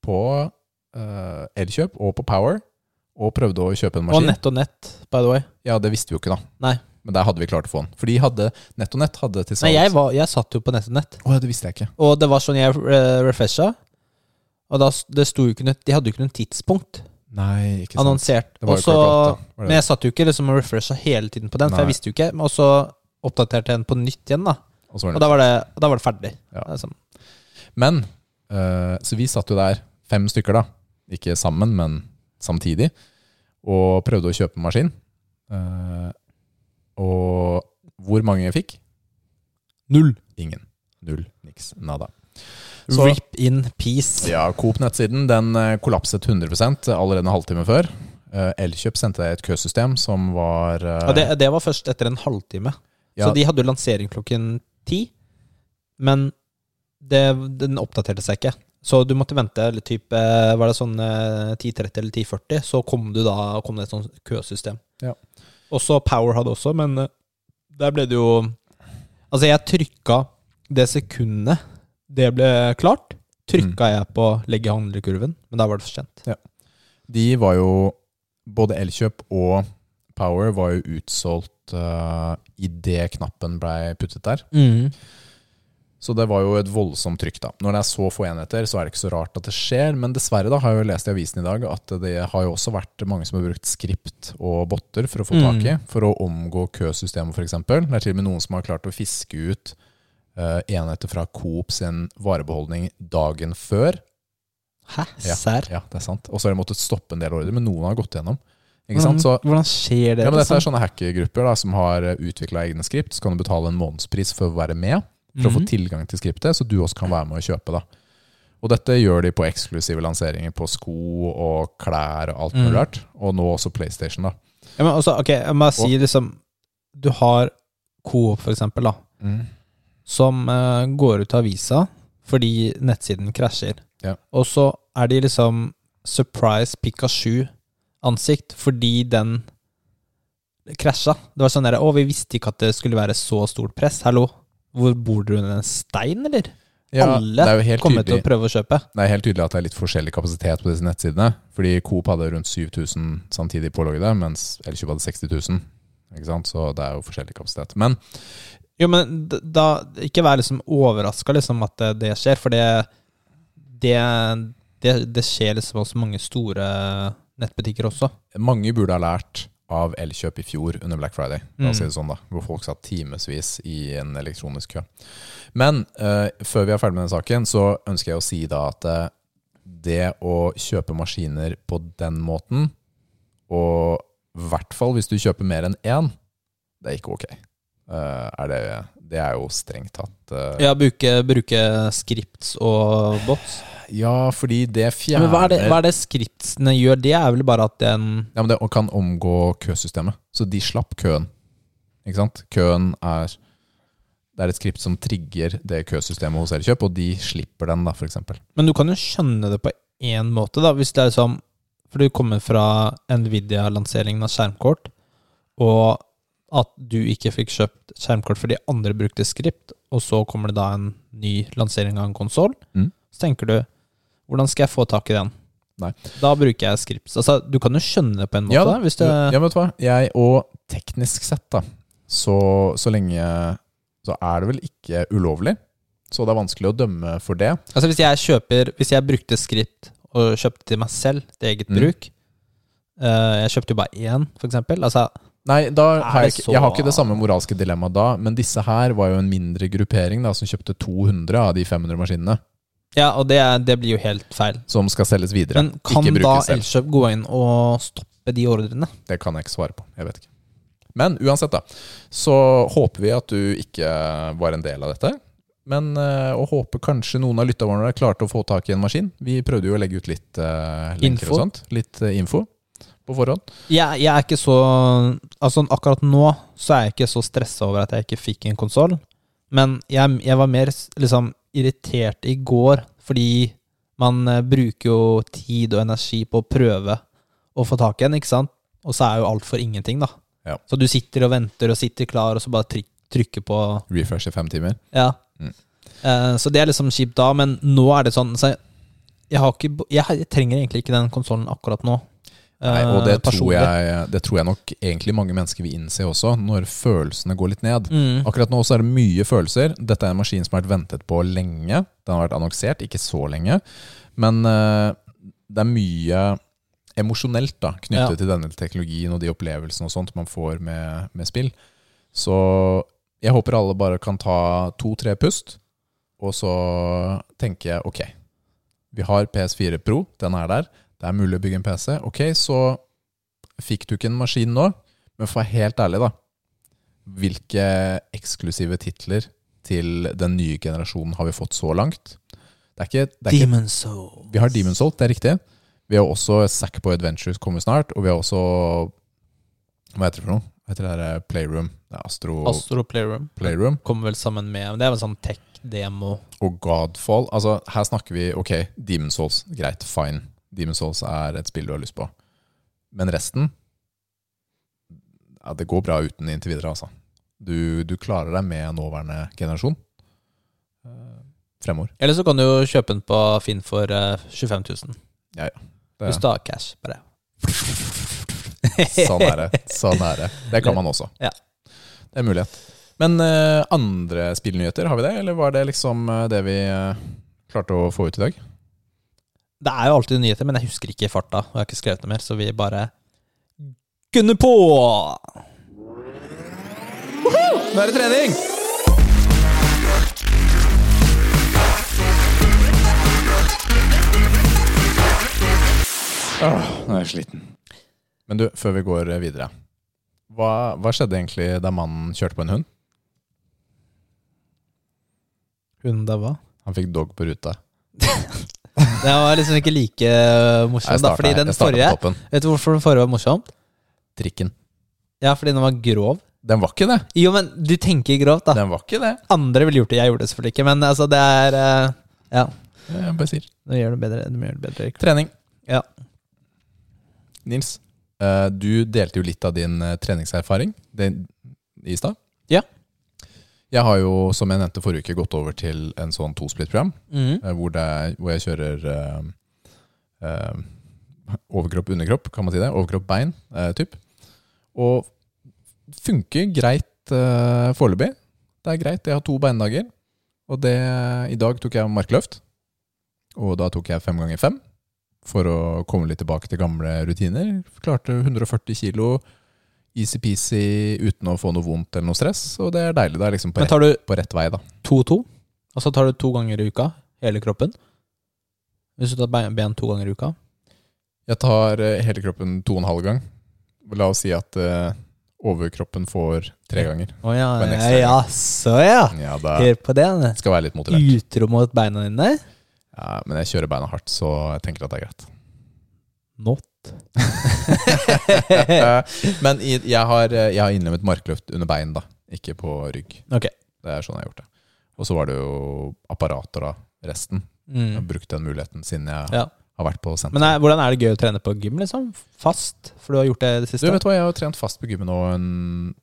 på uh, Elkjøp og på Power. Og prøvde å kjøpe en maskin. Og nett og nett, by the way. Ja, det visste vi jo ikke, da. Nei. Men der hadde vi klart å få den. For de hadde Nett hadde til Nei, salgs jeg, var, jeg satt jo på nett. Å ja, det visste jeg ikke. Og det var sånn jeg uh, refresha. Og da, det sto jo ikke noe, de hadde jo ikke noe tidspunkt Nei, ikke sant. annonsert. Det var jo så- klokka åtte. Var det men jeg satt jo ikke liksom og refresha hele tiden på den, for jeg visste jo ikke. Og så oppdaterte jeg den på nytt igjen, da. Og så var Og da var det, da var det ferdig. Ja. Det er sånn. Men eh, Så vi satt jo der, fem stykker, da. Ikke sammen, men samtidig. Og prøvde å kjøpe en maskin. Eh, og hvor mange fikk? Null. Ingen. Null. Niks. Nada. Så- Rip in peace. Ja, Coop-nettsiden den eh, kollapset 100 allerede en halvtime før. Eh, Elkjøp sendte deg et køsystem som var ja, det, det var først etter en halvtime. ja, Så de hadde jo lansering klokken ti, men det, den oppdaterte seg ikke. Så du måtte vente eller typ, eh, Var det sånn eh, 10.30 eller 10.40, så kom du da kom det et sånt køsystem. Ja. Også Power hadde også, men eh, der ble det jo Altså, jeg trykka det sekundet det ble klart, trykka Mm. jeg på 'legge handlekurven', men da var det for sent. De var jo Både Elkjøp og Power var jo utsolgt uh, idet knappen blei puttet der. Så det var jo et voldsomt trykk, da. Når det er så få enheter, så er det ikke så rart at det skjer. Men dessverre, da, har jeg jo lest i avisen i dag at det har jo også vært mange som har brukt skript og botter for å få tak i, for å omgå køsystemet, f.eks. Det er til og med noen som har klart å fiske ut uh, enheter fra Coop sin varebeholdning dagen før. Hæ? Ja. Serr? Ja, det er sant. Og så har de måttet stoppe en del ordre, men noen har gått gjennom. Hvordan, Så hvordan skjer det? ja, men dette er liksom? sånne hackergrupper da, som har utvikla egne skript. Så kan du betale en månedspris for å være med, for å få Mhm. tilgang til skriptet, så du også kan være med å kjøpe. da. Og dette gjør de på eksklusive lanseringer på sko og klær og alt mulig mm. rart. Og nå også PlayStation, da. Ja, men også, ok, jeg må si liksom Du har Coop, for eksempel, da, som uh, går ut av avisa fordi nettsiden krasjer. Ja. Og så er de liksom surprise Pikachu-ansikt fordi den krasja. Det var sånn derre Å, vi visste ikke at det skulle være så stort press. Hallo, hvor bor du under en stein, eller? Ja, Alle er kommer til å prøve å kjøpe. det er helt tydelig at det er litt forskjellig kapasitet på disse nettsidene. Fordi Coop hadde rundt 7000 samtidig påloggede, mens Elkjøp hadde 60 000. Ikke sant? Så det er jo forskjellig kapasitet. Men Jo, men da Ikke vær liksom overraska liksom at det, det skjer, for det, det det, det skjer liksom hos mange store nettbutikker også. Mange burde ha lært av Elkjøp i fjor under Black Friday, la oss si Mm. det sånn da, hvor folk satt timevis i en elektronisk kø. Men eh, før vi er ferdig med den saken, så ønsker jeg å si da at eh, det å kjøpe maskiner på den måten, og i hvert fall hvis du kjøper mer enn én, det er ikke ok. Eh, er det, det er jo strengt tatt eh, Ja, bruke, bruke scripts og bots. Ja, fordi det fjerner Men hva er det, hva er det scriptsene gjør? Det er vel bare at den Ja, men det kan omgå køsystemet. Så de slapp køen. Ikke sant? Køen er Det er et skript som trigger det køsystemet hos Elkjøp, og de slipper den, da, f.eks. Men du kan jo skjønne det på én måte, da. Hvis det er sånn For du kommer fra Nvidia-lanseringen av skjermkort, og at du ikke fikk kjøpt skjermkort fordi andre brukte skript, og så kommer det da en ny lansering av en konsoll, Mm. så tenker du hvordan skal jeg få tak i den? Nei. Da bruker jeg scripts. Altså, du kan jo skjønne det på en måte. Ja, da, hvis du... ja, vet du hva? Jeg, og teknisk sett, da, så, så lenge Så er det vel ikke ulovlig. Så det er vanskelig å dømme for det. altså, hvis jeg kjøper Hvis jeg brukte skript og kjøpte til meg selv, til eget Mm. bruk uh, Jeg kjøpte jo bare én, for eksempel. Altså, Nei, da har jeg, så... jeg har ikke det samme moralske dilemmaet da, men disse her var jo en mindre gruppering da, som kjøpte 200 av de 500 maskinene, ja, og det, det blir jo helt feil. som skal selges videre. Men kan da. Elkjøp gå inn og stoppe de ordrene? Det kan jeg ikke svare på. Jeg vet ikke. Men uansett, da. Så håper vi at du ikke var en del av dette. Men å og håper kanskje noen av lytterne våre klarte å få tak i en maskin. Vi prøvde jo å legge ut litt uh, Info. og sånt. Litt uh, info på forhånd. Jeg, jeg er ikke så Altså Akkurat nå så er jeg ikke så stressa over at jeg ikke fikk en konsoll. Men jeg, jeg var mer liksom irritert i går, fordi man eh, bruker jo tid og energi på å prøve å få tak i en, ikke sant? Og så er jo alt for ingenting, da. Ja. Så du sitter og venter og sitter klar, og så bare tryk, trykker på Refresh i fem timer. Ja. Mm. Eh, så det er liksom kjipt da, men nå er det sånn så jeg, jeg, har ikke, jeg, jeg trenger egentlig ikke den konsollen akkurat nå. Nei, Eh, og det tror, jeg, det tror jeg nok egentlig mange mennesker vil innse også, når følelsene går litt ned. Mm. Akkurat nå så er det mye følelser. Dette er en maskin som har vært ventet på lenge. Den har vært annonsert, ikke så lenge. Men uh, det er mye emosjonelt da, knyttet Ja. til denne teknologien og de opplevelsene og sånt man får med, med spill. Så jeg håper alle bare kan ta to-tre pust, og så tenker jeg ok, vi har PS4 Pro, den er der. Det er mulig å bygge en PC. Ok, så fikk du ikke en maskin nå, men for å være helt ærlig, da. Hvilke eksklusive titler til den nye generasjonen har vi fått så langt? Det er ikke, det er ikke Demon Soul. Vi har Demon's Souls, det er riktig. Vi har også Sackboy Adventures kommer snart, og vi har også Hva heter det for noe? Hva heter det der Playroom? Det er Astro, Astro Playroom. Playroom. Kommer vel sammen med Det er vel sånn tech-demo. Og Godfall. Altså, her snakker vi Ok, Demon's Souls, greit, fine. Demon's Souls er et spill du har lyst på. Men resten Ja, det går bra uten inntil videre, altså. Du, du klarer deg med nåværende generasjon. eh, Fremover. Eller så kan du jo kjøpe den på Finn for eh, 25 000. Det, Hvis du har cash. Bare. Sånn er det. Sånn er det. Det kan man også. Ja. Det er en mulighet. Men uh, andre spillnyheter, har vi det? Eller var det liksom eh, det vi uh, klarte å få ut i dag? Det er jo alltid nyheter, men jeg husker ikke i farta. Og jeg har ikke skrevet det mer, så vi bare gunner på! Nå er det trening! Åh, nå er jeg sliten. Men du, før vi går videre. Hva, hva skjedde egentlig da mannen kjørte på en hund? Hun daua. Han fikk dog på ruta. Det var liksom ikke like Jeg morsomt, da. Fordi den forrige. Vet du hvorfor den forrige var morsom? Trikken. Ja, fordi den var grov. Den var ikke det. Jo, men du tenker grovt, da. Den var ikke det. Andre ville gjort det, jeg gjorde det selvfølgelig ikke. Men altså, det er uh, Ja, Jeg bare sier. nå gjør det bedre. Du gjør det bedre. Trening. Ja. Nils, uh, du delte jo litt av din uh, treningserfaring det- i stad. Jeg har jo, som jeg nevnte forrige uke, gått over til en sånn tosplit-program, eh, hvor, hvor jeg kjører eh, eh, overkropp, underkropp, kan man si det. Overkropp, bein, eh, typ. Og funker greit eh, foreløpig. Det er greit. Jeg har to beindager. Og det, i dag tok jeg markløft. Og da tok jeg fem ganger fem. for å komme litt tilbake til gamle rutiner. Klarte 140 kilo easy-peasy uten å få noe vondt eller noe stress, og det er deilig. Det er liksom på, Men rett, tar du på rett vei, da. to og to? Og så tar du to ganger i uka? Hele kroppen? Hvis du tar ben to ganger i uka? Jeg tar eh, hele kroppen to og en halv gang. La oss si at uh, overkroppen får tre ganger. Å ja, ja, ja, så ja. Ja, Hør på det. det. skal være litt motivert. Utro mot beina dine? Ja, men jeg kjører beina hardt, så jeg tenker at det er greit. Not. Men i- jeg har, eh, jeg har innlemmet markløft under bein, da. Ikke på rygg. Okay. Det er sånn jeg har gjort det. Og så var det jo apparater, da. Resten. Jeg har Mm. brukt den muligheten siden jeg Ja. har vært på senter. Men er, hvordan er det gøy å trene på gym, liksom? Fast? For du har gjort det det siste? Du vet hva, Jeg har trent fast på gymmet nå en,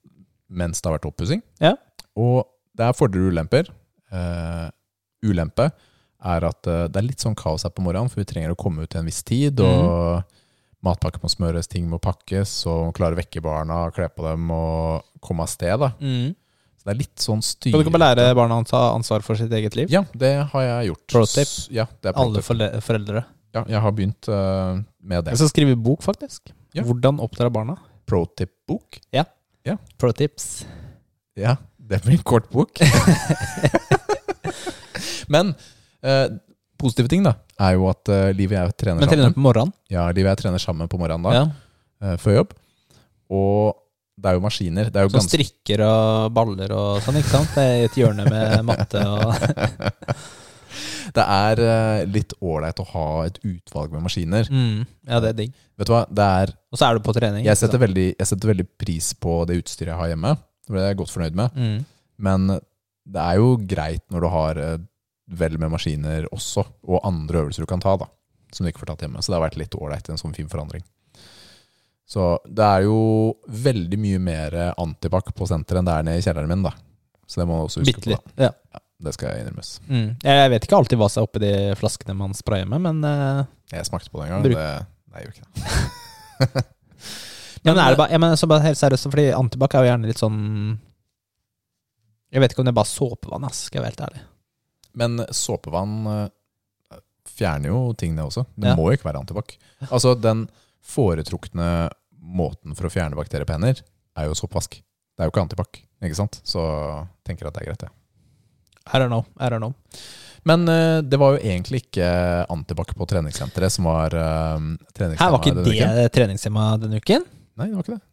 mens det har vært oppussing. Ja. Og det er fordeler og ulemper. Uh, ulempe er at uh, det er litt sånn kaos her på morgenen, for vi trenger å komme ut til en viss tid. Og matpakke må smøres, ting må pakkes, og klare å vekke barna, kle på dem og komme av sted. da. Mm. Så det er litt sånn styr... Kan du ikke bare lære barna å ta ansvar for sitt eget liv? Ja, det har jeg gjort. Pro tip. Ja, det er Alle foreldre. Ja, jeg har begynt uh, med det. Jeg skal skrive bok, faktisk. Ja. Hvordan oppdra barna. Pro tip-bok. Pro tips. Ja, det blir en kort bok. Men eh, positive ting da, er jo at uh, Liv og jeg trener Men trener sammen. på morgenen? Ja, Liv og jeg trener sammen på morgenen da, Ja. eh, før jobb. Og det er jo maskiner. Det er jo Som ganske strikker og baller og sånn, ikke sant? Det er et hjørne med matte og Det er eh, litt ålreit å ha et utvalg med maskiner. mm, Ja, det er digg. Vet du hva, det er Og så er du på trening. jeg setter, veldig, jeg setter veldig pris på det utstyret jeg har hjemme. Det ble jeg godt fornøyd med. mm. Men det er jo greit når du har eh, vel med maskiner også, og andre øvelser du kan ta, da, som du ikke får tatt hjemme. Så det har vært litt ålreit, en sånn fin forandring. Så det er jo veldig mye mer antibac på senteret enn det er nede i kjelleren min, da. Så det må man også huske Bittlig. på. Da. Ja. Det skal jeg innrømmes. Mm. Jeg vet ikke alltid hva som er oppi de flaskene man sprayer med, men, uh, Jeg smakte på det en gang. Det, nei, jeg gjorde ikke det. men er det bare, jeg mener, så bare helt seriøst, fordi antibac er jo gjerne litt sånn Jeg vet ikke om det er bare såpevann, ass, skal jeg være helt ærlig. Men såpevann eh, fjerner jo ting, det også. Det Ja. må jo ikke være antibac. Altså, den foretrukne måten for å fjerne bakterier på hender, er jo såpevask. Det er jo ikke antibac, ikke sant? Så jeg tenker at det er greit, det. I don't know. I don't know. Men uh, det var jo egentlig ikke antibac på treningssenteret som var uh, Her var ikke det treningstema denne uken? Nei, det var ikke det.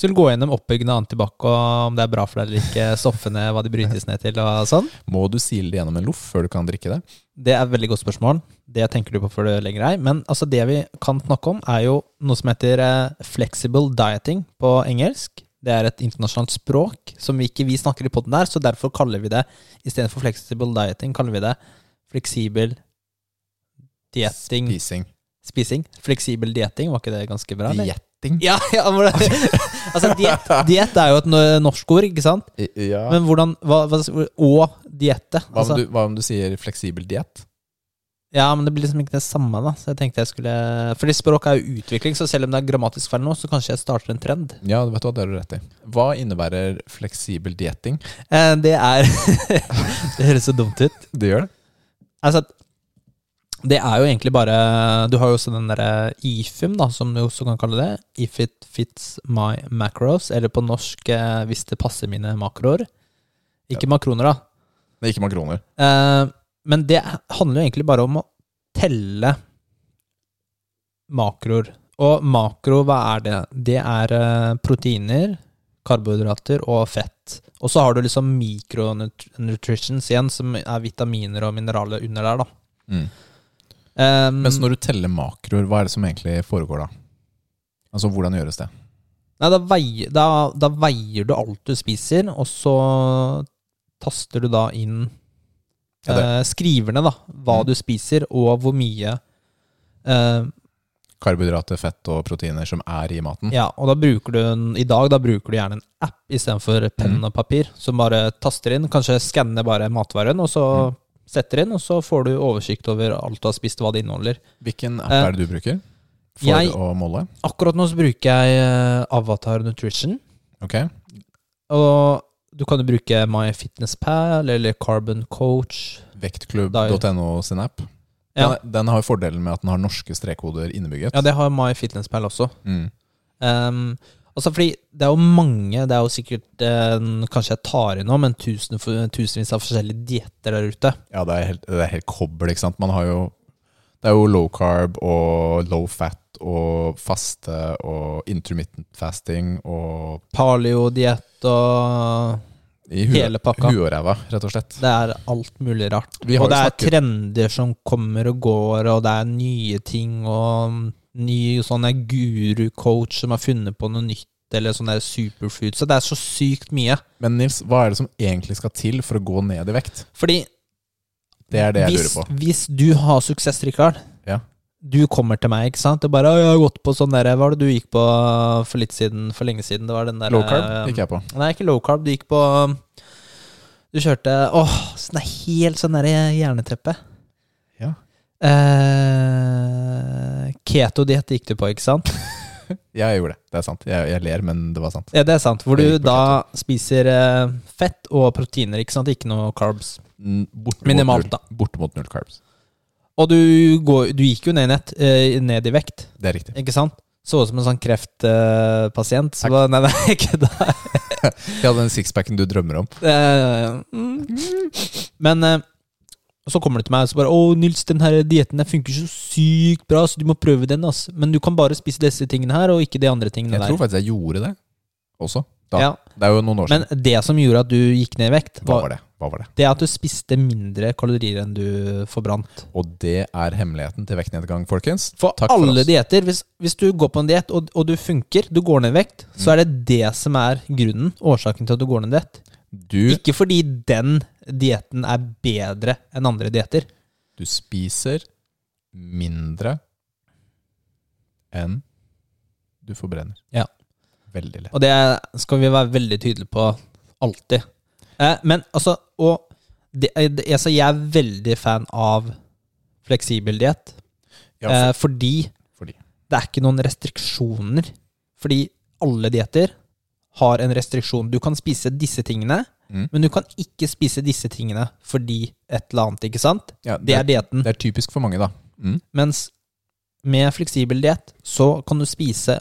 Skulle gå gjennom oppbyggende antibac og om det er bra for deg eller ikke, stoffene, hva de brytes ned til og sånn. Må du sile det gjennom en loff før du kan drikke det? Det er et veldig godt spørsmål. Det tenker du på før du legger deg. Men altså det vi kan snakke om, er jo noe som heter eh, flexible dieting på engelsk. Det er et internasjonalt språk som vi ikke vi snakker i poden der, så derfor kaller vi det istedenfor flexible dieting, kaller vi det fleksibel dieting Spising. Spising. Fleksibel dieting, var ikke det ganske bra? eller? Dieting. Ja, ja men, altså diett, diet er jo et norsk ord, ikke sant? Ja. Men hvordan hva, hva, Og diette. hva, Altså, hva om du sier fleksibel diett? ja, men det blir liksom ikke det samme, da. Så jeg tenkte jeg skulle Fordi språk er jo utvikling, så selv om det er grammatisk feil nå, så kanskje jeg starter en trend. Ja, vet du hva, det har du rett i. Hva innebærer fleksibel dieting? Eh, det er Det høres så dumt ut. Det gjør det. Altså, det er jo egentlig bare Du har jo også den derre IFIM, da, som du også kan kalle det. If it fits my macros, eller på norsk eh, hvis det passer mine makroer. Ikke makroner, da. Det er ikke makroner. Eh, men det handler jo egentlig bare om å telle makroer. Og makro, hva er det? Det er eh, proteiner, karbohydrater og fett. Og så har du liksom micronutritions igjen, som er vitaminer og mineraler under der, da. Mm. Um, Mens når du teller makroer, hva er det som egentlig foregår da? Altså, hvordan gjøres det? Nei, da veier, da, da veier du alt du spiser, og så taster du da inn Ja, eh, Skriver ned da, hva Mm. du spiser, og hvor mye eh, Karbohydrater, fett og proteiner som er i maten? Ja, og da bruker du en, I dag da bruker du gjerne en app istedenfor penn Mm. og papir, som bare taster inn. Kanskje skanner bare matvaren, og så Mm. Setter inn, og så får du oversikt over alt du har spist, hva det inneholder. Hvilken app Eh, er det du bruker for jeg- å måle? Akkurat nå så bruker jeg eh, Avatar Nutrition. Ok, Og du kan jo bruke MyFitnessPal eller Carbon Coach. Vektklubb.no sin app. Ja. Den, den har jo fordelen med at den har norske strekkoder innebygget. Ja, det har MyFitnessPal også. Mm. Um, altså fordi det er jo mange, det er jo sikkert eh, Kanskje jeg tar i nå, men tusen, tusenvis av forskjellige dietter der ute. Ja, det er helt, det er helt ikke sant. Man har jo Det er jo low carb og low fat og faste og intermittent fasting og Paleo-diett og i hu Hele pakka. huet og ræva, rett og slett. Det er alt mulig rart. Vi har Og det er snakket- trender som kommer og går, og det er nye ting og ny sånn guru-coach som har funnet på noe nytt, eller sånn der superfood. Så det er så sykt mye. Men Nils, hva er det som egentlig skal til for å gå ned i vekt? Fordi Det er det jeg hvis, lurer på. hvis du har suksess, Rikard Ja. Du kommer til meg, ikke sant? Det er bare «Å, 'Jeg har gått på sånn der Hva var det du gikk på for litt siden, for lenge siden?' Det var den der Low carb gikk jeg på. Nei, ikke low carb. Du gikk på Du kjørte Åh, sånn er helt sånn derre jerneteppe. Ja. Eh, Keto-diett gikk du på, ikke sant? Jeg gjorde det. Det er sant. Jeg, jeg ler, men det var sant. Ja, det er sant. Hvor du da spiser eh, fett og proteiner, ikke sant? Ikke noe carbs. Bortimot Minimalt, null- da. Bortimot null carbs. Og du, går, du gikk jo ned nett, eh, ned i vekt, Det er riktig. ikke sant? Så ut som en sånn kreftpasient. så bare, nei, nei, ikke da. Jeg hadde den sixpacken du drømmer om. Eh, mm. Men eh, så kommer det til meg og så bare 'Å, Nils, den her dietten funker så sykt bra, så du må prøve den.' ass. Men du kan bare spise disse tingene her, og ikke de andre tingene Jeg der. tror faktisk jeg gjorde det også. Da. Ja, Det er jo noen år siden. men det som gjorde at du gikk ned i vekt, Hva var var det? Hva var det? det at du spiste mindre kalorier enn du forbrant. Og det er hemmeligheten til vektnedgang, folkens. For Takk alle dietter, hvis, hvis du går på en diett og, og du funker, du går ned i vekt, Mm. så er det det som er grunnen, årsaken til at du går ned i vekt. Du, Ikke fordi den dietten er bedre enn andre dietter. du spiser mindre enn du forbrenner. Ja. Veldig lett. Og det skal vi være veldig tydelige på alltid. Eh, men altså, og det, eh, altså, jeg er veldig fan av fleksibel diett. Ja, eh, fordi fordi. det er ikke noen restriksjoner. Fordi alle dietter har en restriksjon. Du kan spise disse tingene, Mm. men du kan ikke spise disse tingene fordi et eller annet, ikke sant? Ja, Det er dietten. det er typisk for mange, da. Mm. Mens med fleksibel diett så kan du spise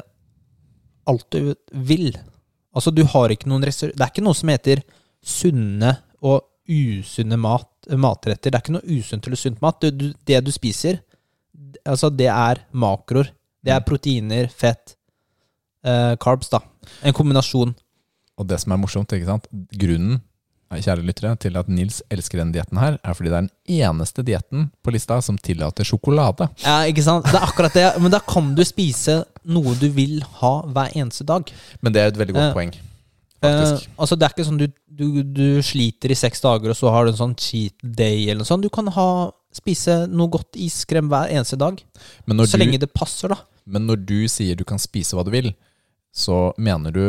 alt du vil. Altså, du har ikke noen restau- Det er ikke noe som heter sunne og usunne mat, matretter. Det er ikke noe usunt eller sunt mat. Det du, det du spiser, altså, det er makroer. Det er proteiner, fett, eh, carbs, da. En kombinasjon. Og det som er morsomt, ikke sant? grunnen kjære lyttere, til at Nils elsker denne dietten her, er fordi det er den eneste dietten på lista som tillater sjokolade. Ja, ikke sant? Det er akkurat det. Men da kan du spise noe du vil ha hver eneste dag. Men det er et veldig godt Eh, poeng, Eh, altså Det er ikke sånn du, du, du sliter i seks dager, og så har du en sånn cheat day eller noe sånt. Du kan ha, spise noe godt iskrem hver eneste dag. så du, lenge det passer, da. men når du sier du kan spise hva du vil, så mener du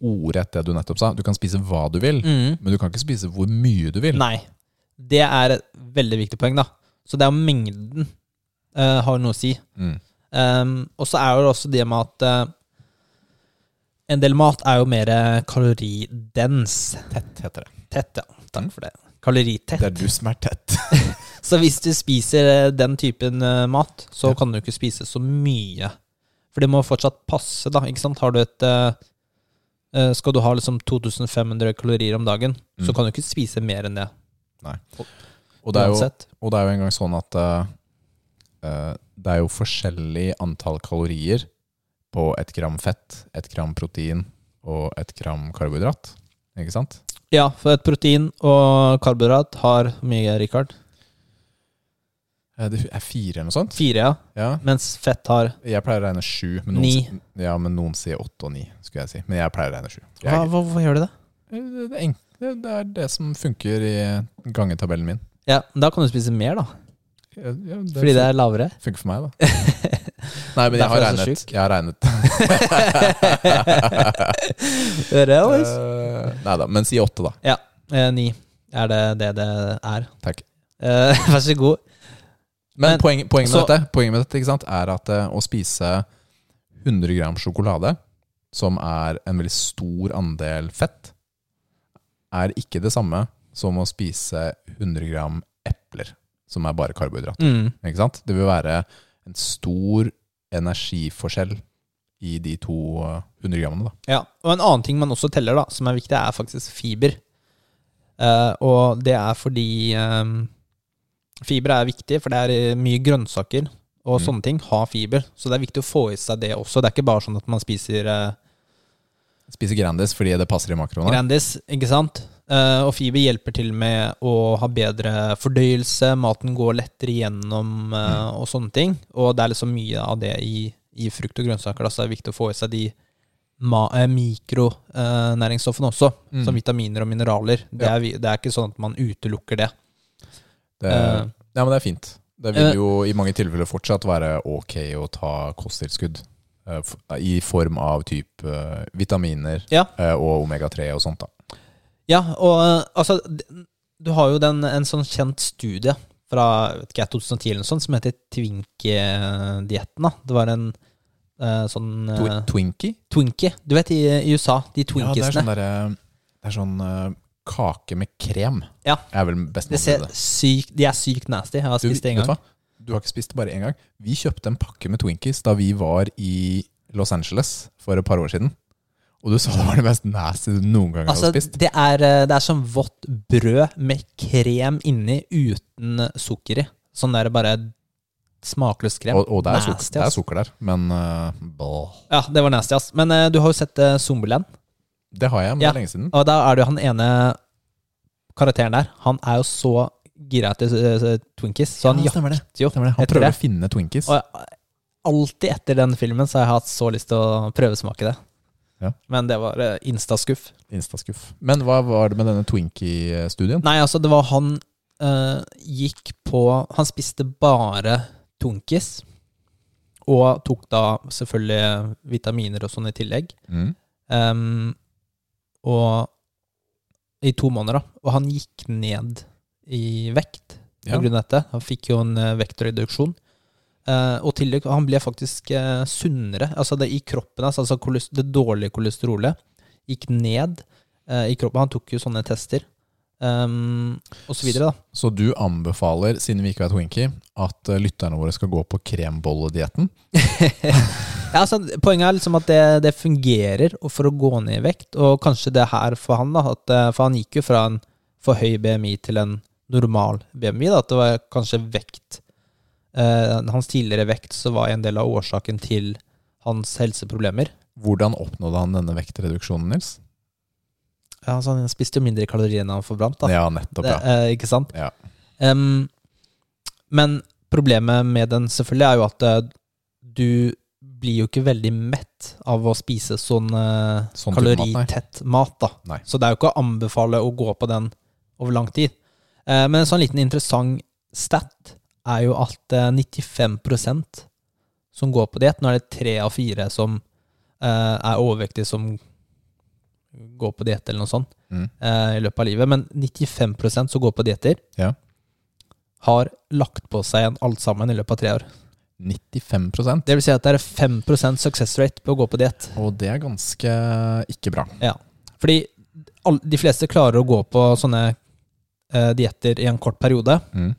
ordrett det du nettopp sa. Du kan spise hva du vil, Mm. men du kan ikke spise hvor mye du vil. Nei. Det er et veldig viktig poeng, da. Så det er jo mengden uh, har noe å si. Mm. Um, og så er det også det med at uh, en del mat er jo mer kaloridens. Tett heter det. Tett, ja. Takk for det. Kaloritett. Det er du som er tett. Så hvis du spiser eh, den typen mat, så kan du ikke spise så mye. For det må fortsatt passe, da. Ikke sant? Har du et eh, eh, Skal du ha liksom 2500 kalorier om dagen, så Mm. kan du ikke spise mer enn det. Nei. Og det er jo, og det er jo engang sånn at eh, eh, det er jo forskjellig antall kalorier på et gram fett, et gram protein og et gram karbohydrat. Ikke sant? Ja, for et protein og karbohydrat har mye, Rikard? Eh, Det er fire eller noe sånt. Fire, ja. Ja. Mens fett har Jeg pleier å regne sju. Men noen, Ni. Ja, men noen sier åtte og ni, skulle jeg si. Men jeg pleier å regne sju. Hva, hva, Hvorfor gjør du det? det, er det, er det som funker i gangetabellen min. Ja, Da kan du spise mer, da. Ja, det Fordi det er lavere. funker for meg, da. Nei, men jeg har regnet. Jeg har regnet. Eh, Nei da, men si åtte, da. Ja. Eh, ni er det det det er. Takk. Eh, vær så god. Men, Men- poenget, poenget, så- med dette, poenget med dette sant, er at uh, å spise 100 gram sjokolade, som er en veldig stor andel fett, er ikke det samme som å spise 100 gram epler, som er bare karbohydrater. Mm. Ikke sant? Det vil være en stor energiforskjell i de to eh, 100 grammene. Da. Ja, og en annen ting man også teller, da, som er viktig, er faktisk fiber. Uh, og det er fordi eh, fiber er viktig, for det er eh, mye grønnsaker og Mm. sånne ting har fiber. Så det er viktig å få i seg det også. Det er ikke bare sånn at man spiser eh, Spiser Grandis fordi det passer i makroene. Grandis, ikke sant? Eh, og fiber hjelper til med å ha bedre fordøyelse, maten går lettere igjennom eh, og sånne ting. Og det er liksom mye av det i, i frukt og grønnsaker, da, så det er viktig å få i seg de eh, mikronæringsstoffene også, Mm. som vitaminer og mineraler. Det, Ja. er, det er ikke sånn at man utelukker det. Det, uh, ja, men det er fint. Det vil Eh. jo i mange tilfeller fortsatt være ok å ta kosttilskudd. eh, I form av type vitaminer Ja. og omega-3 og sånt. da. Ja, og altså Du har jo den, en sånn kjent studie fra vet ikke, 2010 eller noe sånt, som heter Twinkie-dietten. da. Det var en uh, sånn uh, Twinkie? Twinkie. Du vet i, i USA, de Ja, det er sånn, derre- det er sånn kake med krem. Ja. Er vel best det ser det. sykt, de er sykt nasty. Jeg har Du, spist det du gang. hva? Du har ikke spist det bare én gang. Vi kjøpte en pakke med Twinkies da vi var i Los Angeles for et par år siden. Og du sa det var det mest nasty du noen gang Altså, har spist. det er, eh, det er som vått brød med krem inni uten sukker i. Sånn der bare smakløs krem. Og, og det, er sukker, det er sukker der, men uh. Ja, det var nasty, ass. Men uh, du har jo sett uh, Zombieland. Det har jeg, men Ja. det er lenge siden. Og da er det jo han ene karakteren der. Han er jo så gira etter eh, Twinkies, så han Ja, jakter jo. Han prøver det. å finne Twinkies. Og alltid etter den filmen så har jeg hatt så lyst til å prøvesmake det. Ja. Men det var eh, instaskuff. Instaskuff. Men hva var det med denne Twinkie-studien? Nei, altså, det var han eh, gikk på Han spiste bare Twinkies. Og tok da selvfølgelig vitaminer og sånn i tillegg. Mm. Ehm, og i to måneder, da. Og han gikk ned i vekt på Ja. dette. Han fikk jo en eh, vektreduksjon. Eh, og tillegg, han ble faktisk eh, sunnere. Altså det i kroppen hans, altså det dårlige kolesterolet, gikk ned eh, i kroppen. Han tok jo sånne tester. Um, og så videre, da. Så du anbefaler, siden vi ikke vet Winky, at eh, lytterne våre skal gå på krembolledietten? Ja, altså, poenget er liksom at det, det fungerer for å gå ned i vekt, og kanskje det her for han, da, at, eh, for han gikk jo fra en for høy BMI til en normal BMI, da, at det var kanskje vekt eh, Hans tidligere vekt så var en del av årsaken til hans helseproblemer. Hvordan oppnådde han denne vektreduksjonen, Nils? Ja, altså, han spiste jo mindre kalorier enn han forbrant, da. Ja, nettopp. ja. eh, ikke sant? Ja. Um, men problemet med den selvfølgelig er jo at eh, du blir jo ikke veldig mett av å spise sånn, eh, Sånn type mat, nei. kaloritett mat, da. Nei. Så det er jo ikke å anbefale å gå på den over lang tid. Eh, men en sånn liten interessant stat er jo at eh, 95% som går på diett Nå er det tre av fire som eh, er overvektige som går på diett eller noe sånt Mm. eh, i løpet av livet. Men 95% som går på dietter, Ja. har lagt på seg igjen alt sammen i løpet av tre år. 95% Det vil si at det er 5 success rate på å gå på diett. Og det er ganske ikke bra. Fordi all, de fleste klarer å gå på sånne eh, dietter i en kort periode, Mm.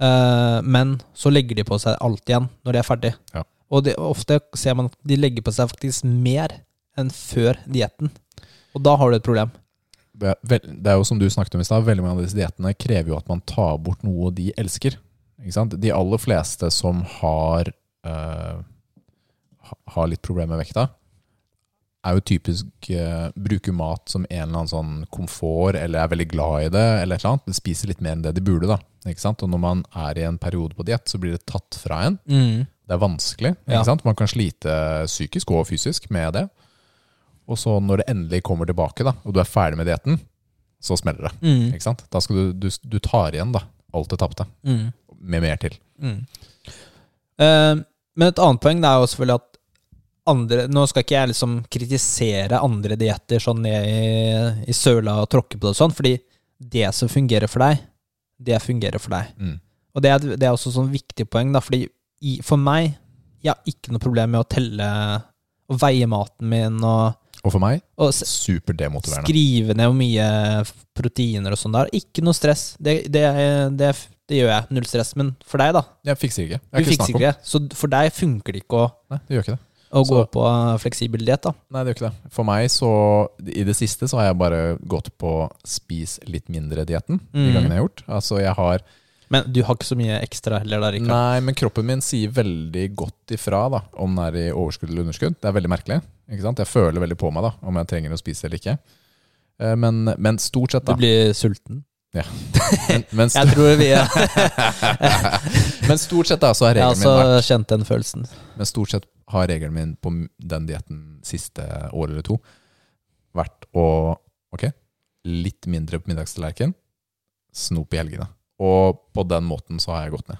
eh, men så legger de på seg alt igjen når de er ferdig. Ja. Og det, ofte ser man at de legger på seg faktisk mer enn før dietten. Og da har du et problem. Det er, vel, det er jo som du snakket om i stad, veldig mange av disse diettene krever jo at man tar bort noe de elsker. Ikke sant? De aller fleste som har, uh, har litt problemer med vekta, er jo typisk uh, bruker mat som en eller annen sånn komfort, eller er veldig glad i det, eller et eller annet. De spiser litt mer enn det de burde, da. Ikke sant? Og når man er i en periode på diett, så blir det tatt fra en. Det er vanskelig. Ja. Sant? Man kan slite psykisk og fysisk med det. Og så når det endelig kommer tilbake, da, og du er ferdig med dietten, så smeller det. Mm. Ikke sant? Da skal du, du, du tar igjen da, alt det tapte, Mm. med mer til. Mm. Uh, men et annet poeng det er jo selvfølgelig at andre Nå skal ikke jeg liksom kritisere andre dietter sånn ned i, i søla og tråkke på det og sånn, fordi det som fungerer for deg, det fungerer for deg. Mm. Og det er, det er også sånn viktig poeng, da, fordi i, for meg Jeg har ikke noe problem med å telle og veie maten min og, Og for meg, superdemotiverende. skrive ned hvor mye proteiner og sånn der. Ikke noe stress. Det, det, det det gjør jeg. Null stress. Men for deg, da? Jeg fikser ikke. Jeg Du ikke fikser ikke det. Så for deg funker det ikke å, Nei, det gjør ikke det. å gå på fleksibel diett, da? Nei, det gjør ikke det. For meg så I det siste så har jeg bare gått på spis litt mindre-dietten. De Mm. gangene jeg har gjort. Altså jeg har Men du har ikke så mye ekstra heller, da, Rikard? Nei, men kroppen min sier veldig godt ifra da om den er i overskudd eller underskudd. Det er veldig merkelig. ikke sant? Jeg føler veldig på meg da om jeg trenger å spise eller ikke. Eh, Men, men stort sett, da. Du blir sulten? Men, men, Jeg tror vi er men stort sett da så har har regelen min også vært kjent den følelsen. Men stort sett har regelen min på den dietten siste år eller to vært å Ok, litt mindre på middagstallerken, snop i helgene. Og på den måten så har jeg gått ned.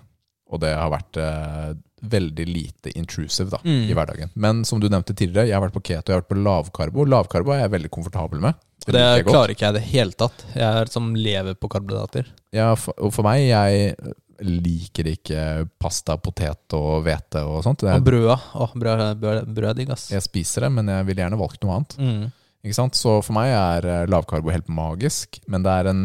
Og det har vært eh, veldig lite intrusive da, Mm. i hverdagen. Men som du nevnte tidligere, jeg har vært på keto, jeg har vært på lavkarbo. Lavkarbo er jeg veldig komfortabel med. Det det jeg klarer ikke jeg i det hele tatt. Jeg er som lever på karbohydrater. Ja, for, og for meg, jeg liker ikke pasta, potet og hvete og sånt. Er, Og brøda. Oh, brød, brød, brød er digg, ass. jeg spiser det, men jeg ville gjerne valgt noe annet. Mm. Ikke sant? Så for meg er eh, lavkarbo helt magisk, men det er en,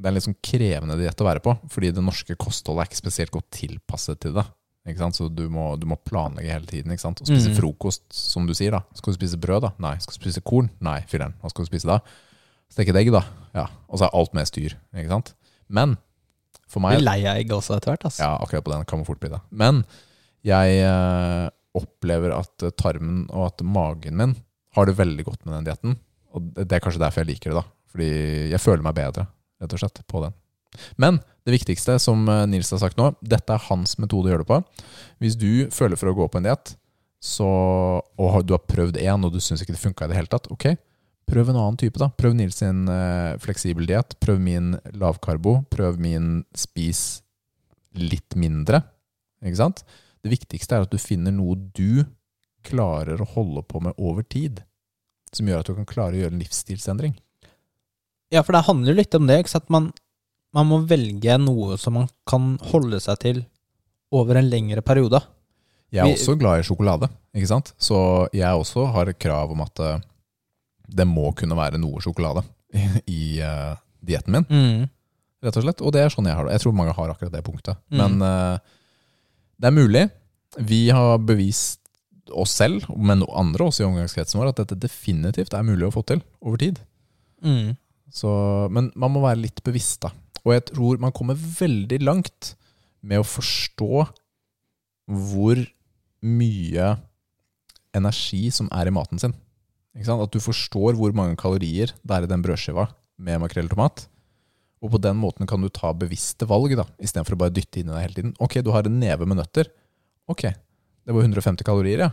det er en litt sånn krevende diett å være på, fordi det norske kostholdet er ikke spesielt godt tilpasset til det. Ikke sant? Så du må, du må planlegge hele tiden. Ikke sant? Og spise Mm. frokost, som du sier. da Skal du spise brød, da? Nei. Skal du spise korn? Nei, filler'n. Hva skal du spise da? Steke et egg, da? Ja. Og så er alt med styr. Ikke sant? Men for meg Blir lei av egg også etter hvert, Altså. ja, akkurat på den kan man fort bli det. Men jeg eh, opplever at eh, tarmen og at magen min har det veldig godt med den dietten. Og det det er kanskje derfor jeg liker det, da. Fordi jeg føler meg bedre, rett og slett, på den. Men det viktigste, som eh, Nils har sagt nå, dette er hans metode å gjøre det på. Hvis du føler for å gå på en diett, og du har prøvd én, og du syns ikke det funka i det hele tatt, ok, prøv en annen type, da. Prøv Nils sin eh, fleksibel diett. Prøv min lavkarbo. Prøv min spis litt mindre. Ikke sant? Det viktigste er at du finner noe du klarer å holde på med over tid. Som gjør at du kan klare å gjøre en livsstilsendring. Ja, for det handler jo litt om det. Sant? Man, man må velge noe som man kan holde seg til over en lengre periode. Jeg er Vi- også glad i sjokolade, ikke sant? Så jeg også har krav om at eh, det må kunne være noe sjokolade i uh, dietten min, Mm. rett og slett. Og det er sånn jeg har det. Jeg tror mange har akkurat det punktet. Mm. Men uh, det er mulig. Vi har bevist oss selv, men andre også i omgangskretsen vår, at dette definitivt er mulig å få til over tid. Mm. Så, men man må være litt bevisst, da. Og jeg tror man kommer veldig langt med å forstå hvor mye energi som er i maten sin. At du forstår hvor mange kalorier det er i den brødskiva med makrell og tomat. Og på den måten kan du ta bevisste valg, da, istedenfor å bare dytte inn i deg hele tiden. Ok, du har en neve med nøtter. Ok, det var 150 kalorier, ja.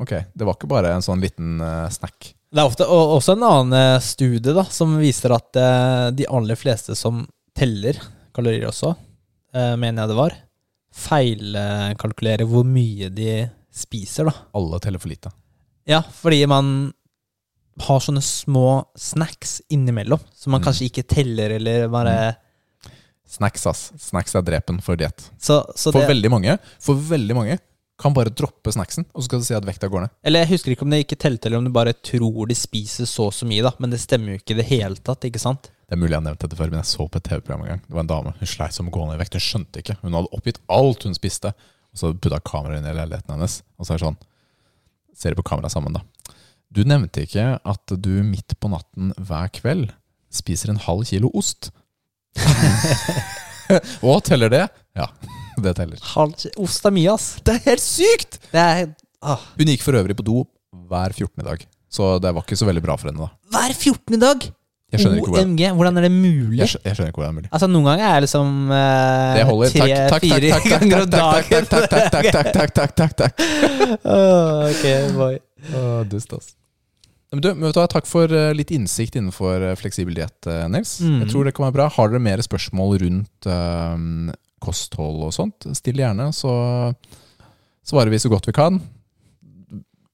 Ok, det var ikke bare en sånn liten eh, snack. Det er ofte og, også en annen eh, studie da, som viser at eh, de aller fleste som teller kalorier også, eh, mener jeg det var, feilkalkulerer hvor mye de spiser. da. Alle teller for lite. Ja, fordi man har sånne små snacks innimellom, som man Mm. kanskje ikke teller, eller bare Snacks, ass. Snacks er drepen for diett. For det veldig mange For veldig mange kan bare droppe snacksen, og så skal du si at vekta går ned. Eller jeg husker ikke om det ikke telte, eller om du bare tror de spiser så og så mye, da. Men det stemmer jo ikke i det hele tatt, ikke sant? Det er mulig jeg har nevnt dette før, men jeg så på et TV-program en gang. Det var en dame. Hun sleit som å gå ned i vekt. Hun skjønte ikke. Hun hadde oppgitt alt hun spiste. Og så putta kameraet inn i leiligheten hennes. Og så er det sånn Ser på kameraet sammen, da. Du nevnte ikke at du midt på natten hver kveld spiser en halv kilo ost. Å, teller det? Ja, det teller. Halv Ost er mye, ass. Det er helt sykt! Det er ah. Hun gikk for øvrig på do hver 14. dag. Så det var ikke så veldig bra for henne, da. Hver 14. dag! Jeg skjønner ikke hvordan, OMG, hvordan er det mulig? jeg skjønner, jeg skjønner ikke hvordan det er mulig. Altså, noen ganger er jeg liksom eh. Takk, takk, takk, tre-fire takk, takk, ganger om takk, dagen. takk, takk, takk, takk, takk, takk, takk, takk. oh, ok, boy. Oh, Dust, ass. Men du, vet du Takk for eh, litt innsikt innenfor Fleksibilitet, fleksibel diett, eh, Nils. Mm. Jeg tror det kan være bra. Har dere mer spørsmål rundt eh, kosthold og sånt, still gjerne, så svarer vi så godt vi kan.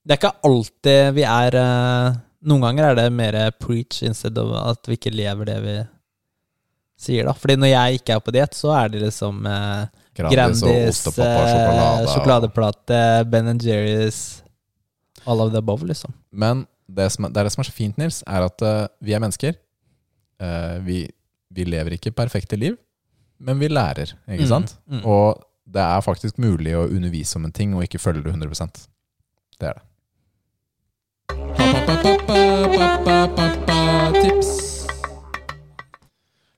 Det er ikke alltid vi er eh, Noen ganger er det mer preach instead of at vi ikke lever det vi sier, da. Fordi når jeg ikke er på diett, så er det liksom eh, Grandis, Grandis, og eh, og- sjokoladeplate, Ben Jerry's All of the above, liksom. Men det, som det er det som er så fint, Nils, er at uh, vi er mennesker. Uh, vi, vi lever ikke perfekte liv. Men vi lærer, ikke Mm, sant? mm. Og det er faktisk mulig å undervise om en ting og ikke følge det 100 Det er det. Tips.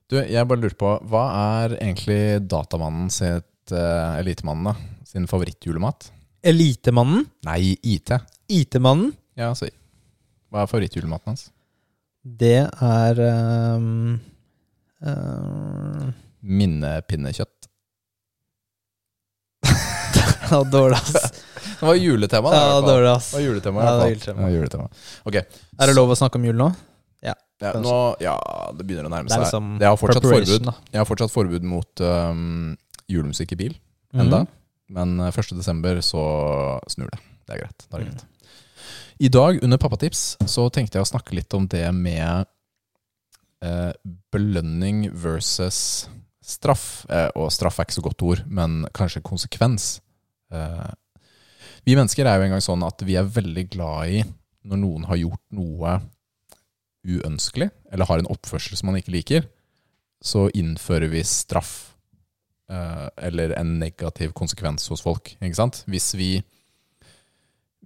Du, jeg bare lurer på, hva er egentlig datamannen sitt, uh, elitemannen da, sin favorittjulemat? Elitemannen. Nei, IT. IT-mannen. Ja, altså, hva er favorittjulematen hans? Det er um, ehm, Minnepinnekjøtt. Ja, dårlig, ass. Det var juletema, da. Ja, dårlig, ass. Det var juletema, Ja, det var juletema. Ja, juletema. Okay. Er det lov å snakke om jul nå? ja, nå, ja, det begynner å nærme seg. liksom Jeg har fortsatt forbud, da. jeg har fortsatt forbud mot um, julemusikk i bil Mhm. enda. Men eh, 1. desember så snur det. Det er greit. Det er det greit. I dag, under Pappatips, så tenkte jeg å snakke litt om det med eh, belønning versus straff. Eh, og straff er ikke så godt ord, men kanskje konsekvens. Eh, vi mennesker er jo engang sånn at vi er veldig glad i når noen har gjort noe uønskelig, eller har en oppførsel som man ikke liker, så innfører vi straff eh, eller en negativ konsekvens hos folk. Ikke sant? Hvis vi,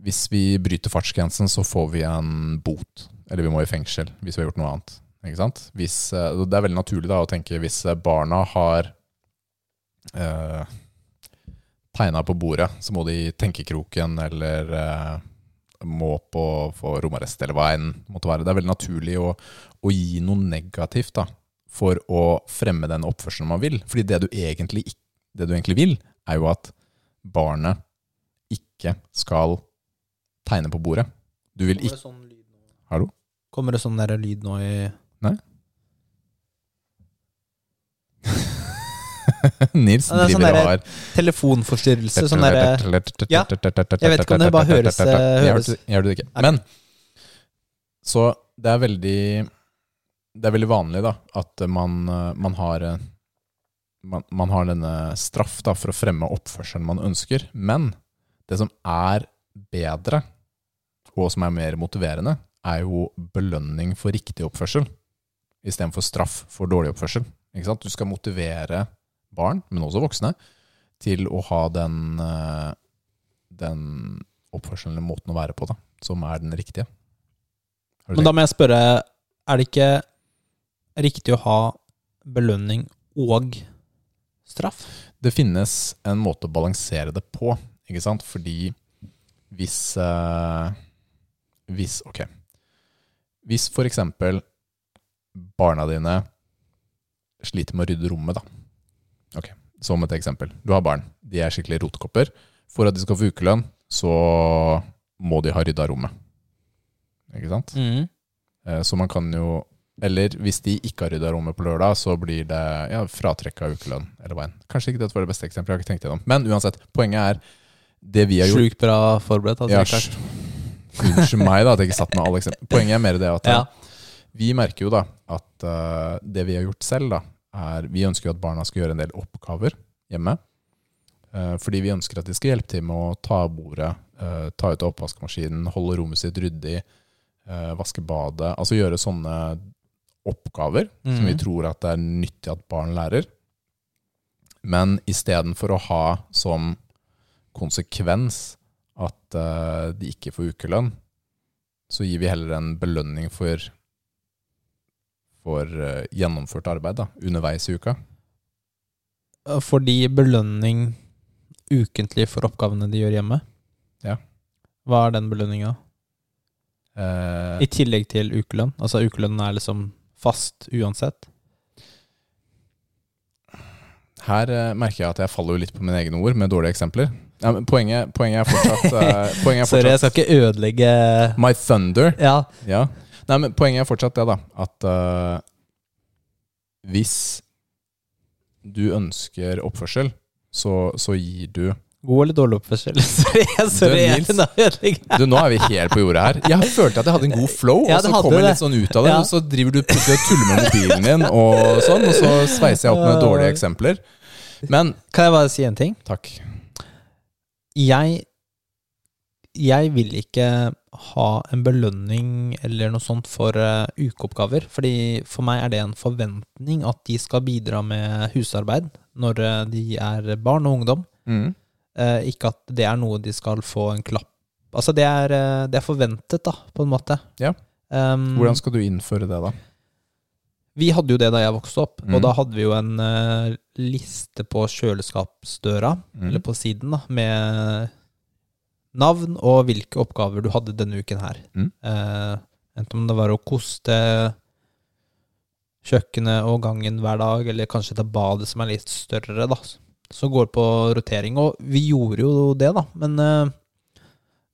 hvis vi bryter fartsgrensen, så får vi en bot. Eller vi må i fengsel hvis vi har gjort noe annet. Hvis, eh, det er veldig naturlig da, å tenke hvis eh, barna har eh, tegna på bordet, så må de i tenkekroken eller eh, må på få romarrest, eller hva enn måtte være. Det er veldig naturlig å, å gi noe negativt da, for å fremme den oppførselen man vil. Fordi det du egentlig, det du egentlig vil, er jo at barnet ikke skal tegne på bordet. Du vil ikke sånn? Hallo? Kommer det sånn der lyd nå i Nils Ja, det er sånn der har telefonforstyrrelse? Sånn derre Ja, jeg vet ikke om det bare høres, høres. Jeg hørte det ikke. Men Så det er veldig Det er veldig vanlig da at man, eh, man har eh, man, man har denne straff da for å fremme oppførselen man ønsker. Men det som er bedre, og som er mer motiverende, er jo belønning for riktig oppførsel istedenfor straff for dårlig oppførsel. Du skal motivere barn, men også voksne, til å ha den, eh, den oppførselen eller måten å være på, da, som er den riktige. Men da må jeg spørre, er det ikke riktig å ha belønning og straff? Det finnes en måte å balansere det på, ikke sant? Fordi hvis eh, Hvis Ok. Hvis for eksempel barna dine sliter med å rydde rommet, da. Ok, Som et eksempel. Du har barn. De er skikkelig rotkopper. For at de skal få ukelønn, så må de ha rydda rommet. Ikke sant? Mm. Eh, Så man kan jo Eller hvis de ikke har rydda rommet på lørdag, så blir det ja, fratrekk av ukelønn. Eller enn. Kanskje ikke dette var det beste eksempelet, jeg har ikke tenkt gjennom. Men uansett, poenget er det vi har gjort Sjukt bra forberedt. Altså, ja. Unnskyld meg, da, at jeg ikke satt med alle eksempler. Poenget er mer det at Ja. Vi merker jo da at uh, det vi har gjort selv, da, er Vi ønsker jo at barna skal gjøre en del oppgaver hjemme. Uh, fordi vi ønsker at de skal hjelpe til med å ta av bordet, uh, ta ut av oppvaskmaskinen, holde rommet sitt ryddig, vaske badet. Altså gjøre sånne oppgaver som vi Mhm. tror at det er nyttig at barn lærer. Men istedenfor å ha som konsekvens at de ikke får ukelønn, så gir vi heller en belønning for, for eh, gjennomført arbeid da, underveis i uka. Fordi belønning ukentlig for oppgavene de gjør hjemme? Ja. Hva er den belønninga? Eh, I tillegg til ukelønn? Altså ukelønnen er liksom fast uansett? her eh, merker jeg at jeg faller jo litt på mine egne ord med dårlige eksempler. Ja, men poenget, poenget er fortsatt, eh, poenget er Sorry, jeg skal ikke ødelegge My thunder. Ja. Ja. Nei, men poenget er fortsatt det, da. At uh, hvis du ønsker oppførsel, så, så gir du God eller dårlig oppførsel? Sorry, sorry Du. Du, Nå er vi helt på jordet her. Jeg følte at jeg hadde en god flow, Ja, og så kommer jeg litt sånn ut av det. Ja. Og så driver du plutselig og tuller med mobilen din, og sånn, og så sveiser jeg opp med dårlige eksempler. Men Kan jeg bare si en ting? takk. Jeg jeg vil ikke ha en belønning eller noe sånt for uh, ukeoppgaver. Fordi for meg er det en forventning at de skal bidra med husarbeid når uh, de er barn og ungdom. Mm. Uh, ikke at det er noe de skal få en klapp Altså, det er, det er forventet, da, på en måte. Ja. Um, Hvordan skal du innføre det, da? Vi hadde jo det da jeg vokste opp, Mm. og da hadde vi jo en liste på kjøleskapsdøra, Mm. eller på siden, da, med navn og hvilke oppgaver du hadde denne uken her. Mm. Eh, enten om det var å koste kjøkkenet og gangen hver dag, eller kanskje ta badet som er litt større, da. Så går på rotering. Og vi gjorde jo det, da, men eh,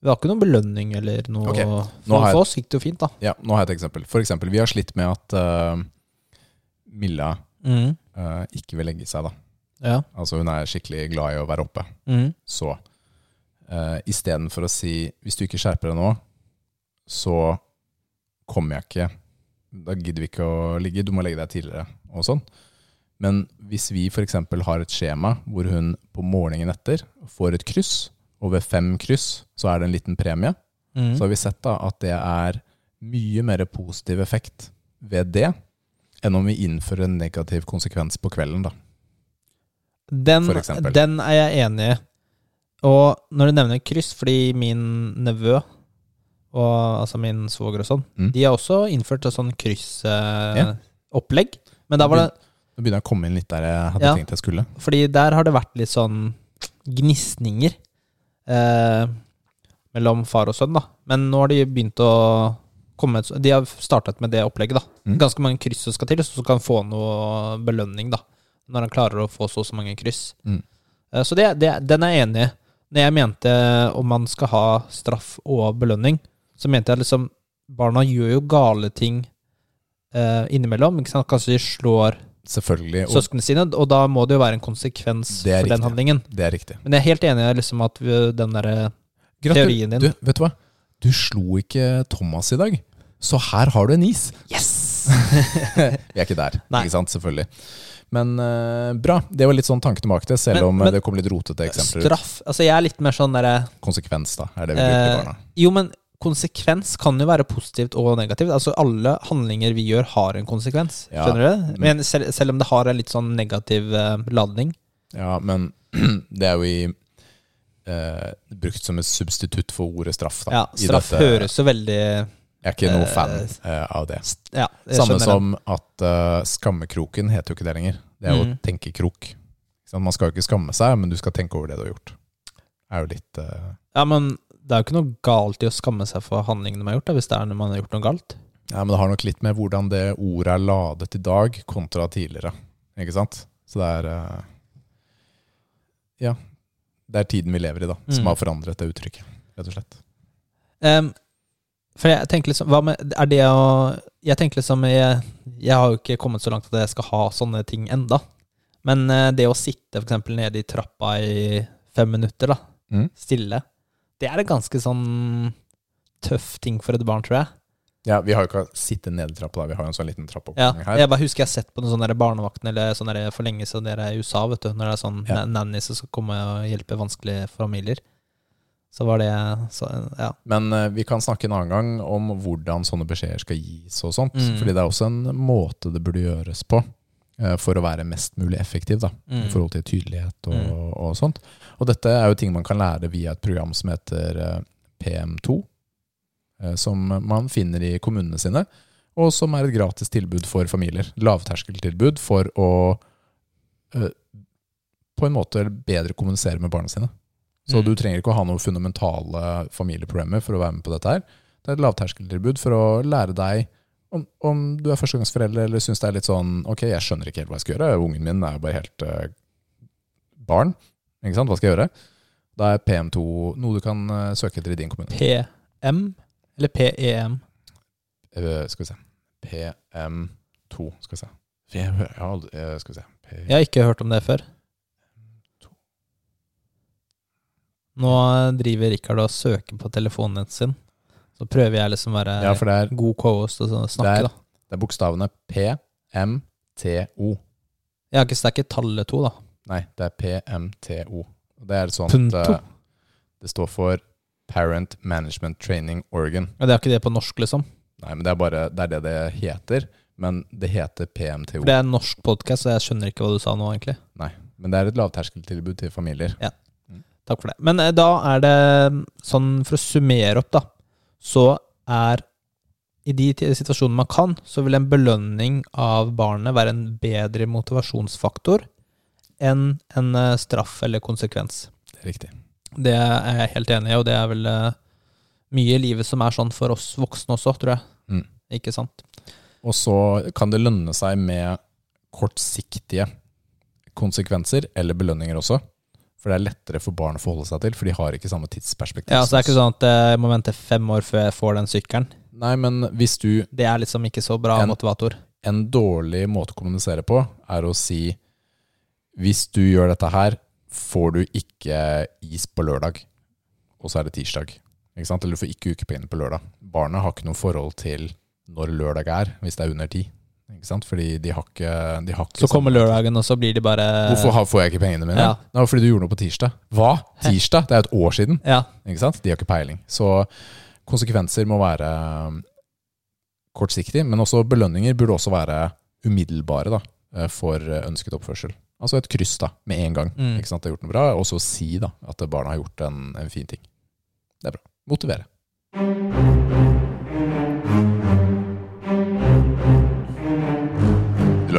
vi har ikke noen belønning eller noe. okay. For, jeg- oss gikk det jo fint, da. Ja, nå har jeg et eksempel. For eksempel, vi har slitt med at uh, Milla Mm. uh, ikke vil legge seg, da. Ja. Altså hun er skikkelig glad i å være oppe. Mm. Så uh, istedenfor å si hvis du ikke skjerper deg nå, så kommer jeg ikke. Da gidder vi ikke å ligge, du må legge deg tidligere og sånn. Men hvis vi f.eks. har et skjema hvor hun på morgenen etter får et kryss, og ved fem kryss så er det en liten premie, Mm. så har vi sett da at det er mye mer positiv effekt ved det enn om vi innfører en negativ konsekvens på kvelden. da. Den, den er jeg enig i. Og når du nevner kryss, fordi min nevø, og altså min svoger og sånn, Mm. de har også innført et sånn kryssopplegg. Ja. Men da var det Nå begynner jeg å komme inn litt der jeg hadde Ja. tenkt jeg skulle. Fordi der har det vært litt sånn gnisninger eh, mellom far og sønn, da. Men nå har de begynt å komme De har startet med det opplegget, da. Mm. Ganske mange kryss som skal til, så du kan få noe belønning, da. Når han klarer å få så og så mange kryss. Mm. Eh, så det, det, den er jeg enig i. Når jeg mente om man skal ha straff og belønning, så mente jeg liksom Barna gjør jo gale ting eh, innimellom. Ikke sant? Kanskje de slår Selvfølgelig. Og søsknene sine, og da må det jo være en konsekvens for riktig. den handlingen. det er riktig. Men jeg er helt enig i liksom at den der Teorien din. Du, vet du hva? Du slo ikke Thomas i dag, så her har du en is. Yes! Vi er ikke der, Nei. ikke sant? Selvfølgelig. Men uh, bra. Det var litt sånn tanke tilbake til, selv Men- om eh, men- det kom litt rotete eksempler. Straff. Altså, jeg er litt mer sånn derre Konsekvens, da, er det vi bruker i barna. Jo, men konsekvens kan jo være positivt og negativt. Altså Alle handlinger vi gjør, har en konsekvens. Ja, Skjønner du? men- Men selv, selv om det har en litt sånn negativ uh, ladning. Ja, men det er jo i uh, brukt som et substitutt for ordet straff. Da, Ja, straff dette- høres jo veldig Jeg er ikke noe fan uh, av det. Ja, Samme som som at uh, skammekroken heter jo ikke det lenger. Det er jo Mm. tenkekrok. Sant? Man skal jo ikke skamme seg, men du skal tenke over det du har gjort. Det er jo litt uh... Ja, men det er jo ikke noe galt i å skamme seg for handlingene man har gjort, da, hvis det er når man har gjort noe galt. Ja, men det har nok litt med hvordan det ordet er ladet i dag kontra tidligere. Ikke sant? Så det er uh... Ja. Det er tiden vi lever i, da, som Mm. har forandret det uttrykket, rett og slett. Em, for jeg tenker liksom Hva med Er det å Jeg tenker liksom jeg, jeg har jo ikke kommet så langt at jeg skal ha sånne ting enda. Men eh, det å sitte eksempel nede i trappa i fem minutter, da, Mm. stille, det er en ganske sånn tøff ting for et barn, tror jeg. Ja, Vi har jo ikke sittet nede i trappa, da. vi har jo en sånn liten Ja, trappeoppgang her. jeg bare husker jeg har sett på noen sånne barnevakten eller sånne for lenge siden dere er i USA, vet du, når det er sånn Ja. nannies som skal komme og hjelpe vanskelige familier. Så var det så, Ja. Men eh, vi kan snakke en annen gang om hvordan sånne beskjeder skal gis og sånt. Mm. Fordi det er også en måte det burde gjøres på eh, for å være mest mulig effektiv da, Mm. i forhold til tydelighet og, Mm. og sånt. Og dette er jo ting man kan lære via et program som heter eh, PM2, eh, som man finner i kommunene sine, og som er et gratis tilbud for familier. Lavterskeltilbud for å eh, på en måte bedre kommunisere med barna sine. Så Mm. du trenger ikke å ha noen fundamentale familieproblemer for å være med på dette her. Det er et lavterskeltilbud for å lære deg om, om du er førstegangsforelder eller syns det er litt sånn Ok, jeg skjønner ikke helt hva jeg skal gjøre. Ungen min er jo bare helt uh, barn. Ikke sant? Hva skal jeg gjøre? Da er PM2 noe du kan uh, søke etter i din kommune. PM eller PEM? Uh, skal vi se PM2, skal vi se. Ja, eh, Skal vi se. P Jeg har ikke hørt om det før. Nå driver Rikard og søker på telefonen sin. Så prøver jeg liksom å være Ja, er, god co-host og snakke, Det er- da. det er bokstavene PMTO. det er ikke tallet to, da. Nei, det er PMTO. Det er sånn Punto. eh, det står for Parent Management Training Organ. Ja, det er ikke det på norsk, liksom? Nei, men det er bare det er det det heter. Men det heter PMTO. For det er en norsk podkast, så jeg skjønner ikke hva du sa nå, egentlig. Nei, men det er et lavterskeltilbud til familier. Takk for det. Men eh, da er det sånn, for å summere opp, da, så er i de situasjonene man kan, så vil en belønning av barnet være en bedre motivasjonsfaktor enn en eh, straff eller konsekvens. Det er riktig. Det er jeg helt enig i, og det er vel eh, mye i livet som er sånn for oss voksne også, tror jeg. Mm. Ikke sant? Og så kan det lønne seg med kortsiktige konsekvenser eller belønninger også. For det er lettere for barn å forholde seg til, for de har ikke samme tidsperspektiv. Ja, så det er ikke sånn at eh, jeg må vente fem år før jeg får den sykkelen. Nei, men hvis du Det er liksom ikke så bra En- motivator. En dårlig måte å kommunisere på er å si Hvis du gjør dette her, får du ikke is på lørdag, og så er det tirsdag. Ikke sant? Eller du får ikke ukepengene på lørdag. Barnet har ikke noe forhold til når lørdag er, hvis det er under ti. Ikke sant? Fordi de har ikke, de har ikke Så kommer lørdagen, og så blir de bare Hvorfor har- får jeg ikke pengene mine? Ja. Det var fordi du gjorde noe på tirsdag. Hva? Tirsdag? Det er et år siden. Ja. Ikke sant? De har ikke peiling. Så konsekvenser må være kortsiktig, kortsiktige, men også belønninger burde også være umiddelbare da, eh, for eh, ønsket oppførsel. Altså et kryss da, med en gang. Mm. Ikke sant? Det har gjort noe bra. Og så si da, at barna har gjort en, en fin ting. Det er bra. Motivere.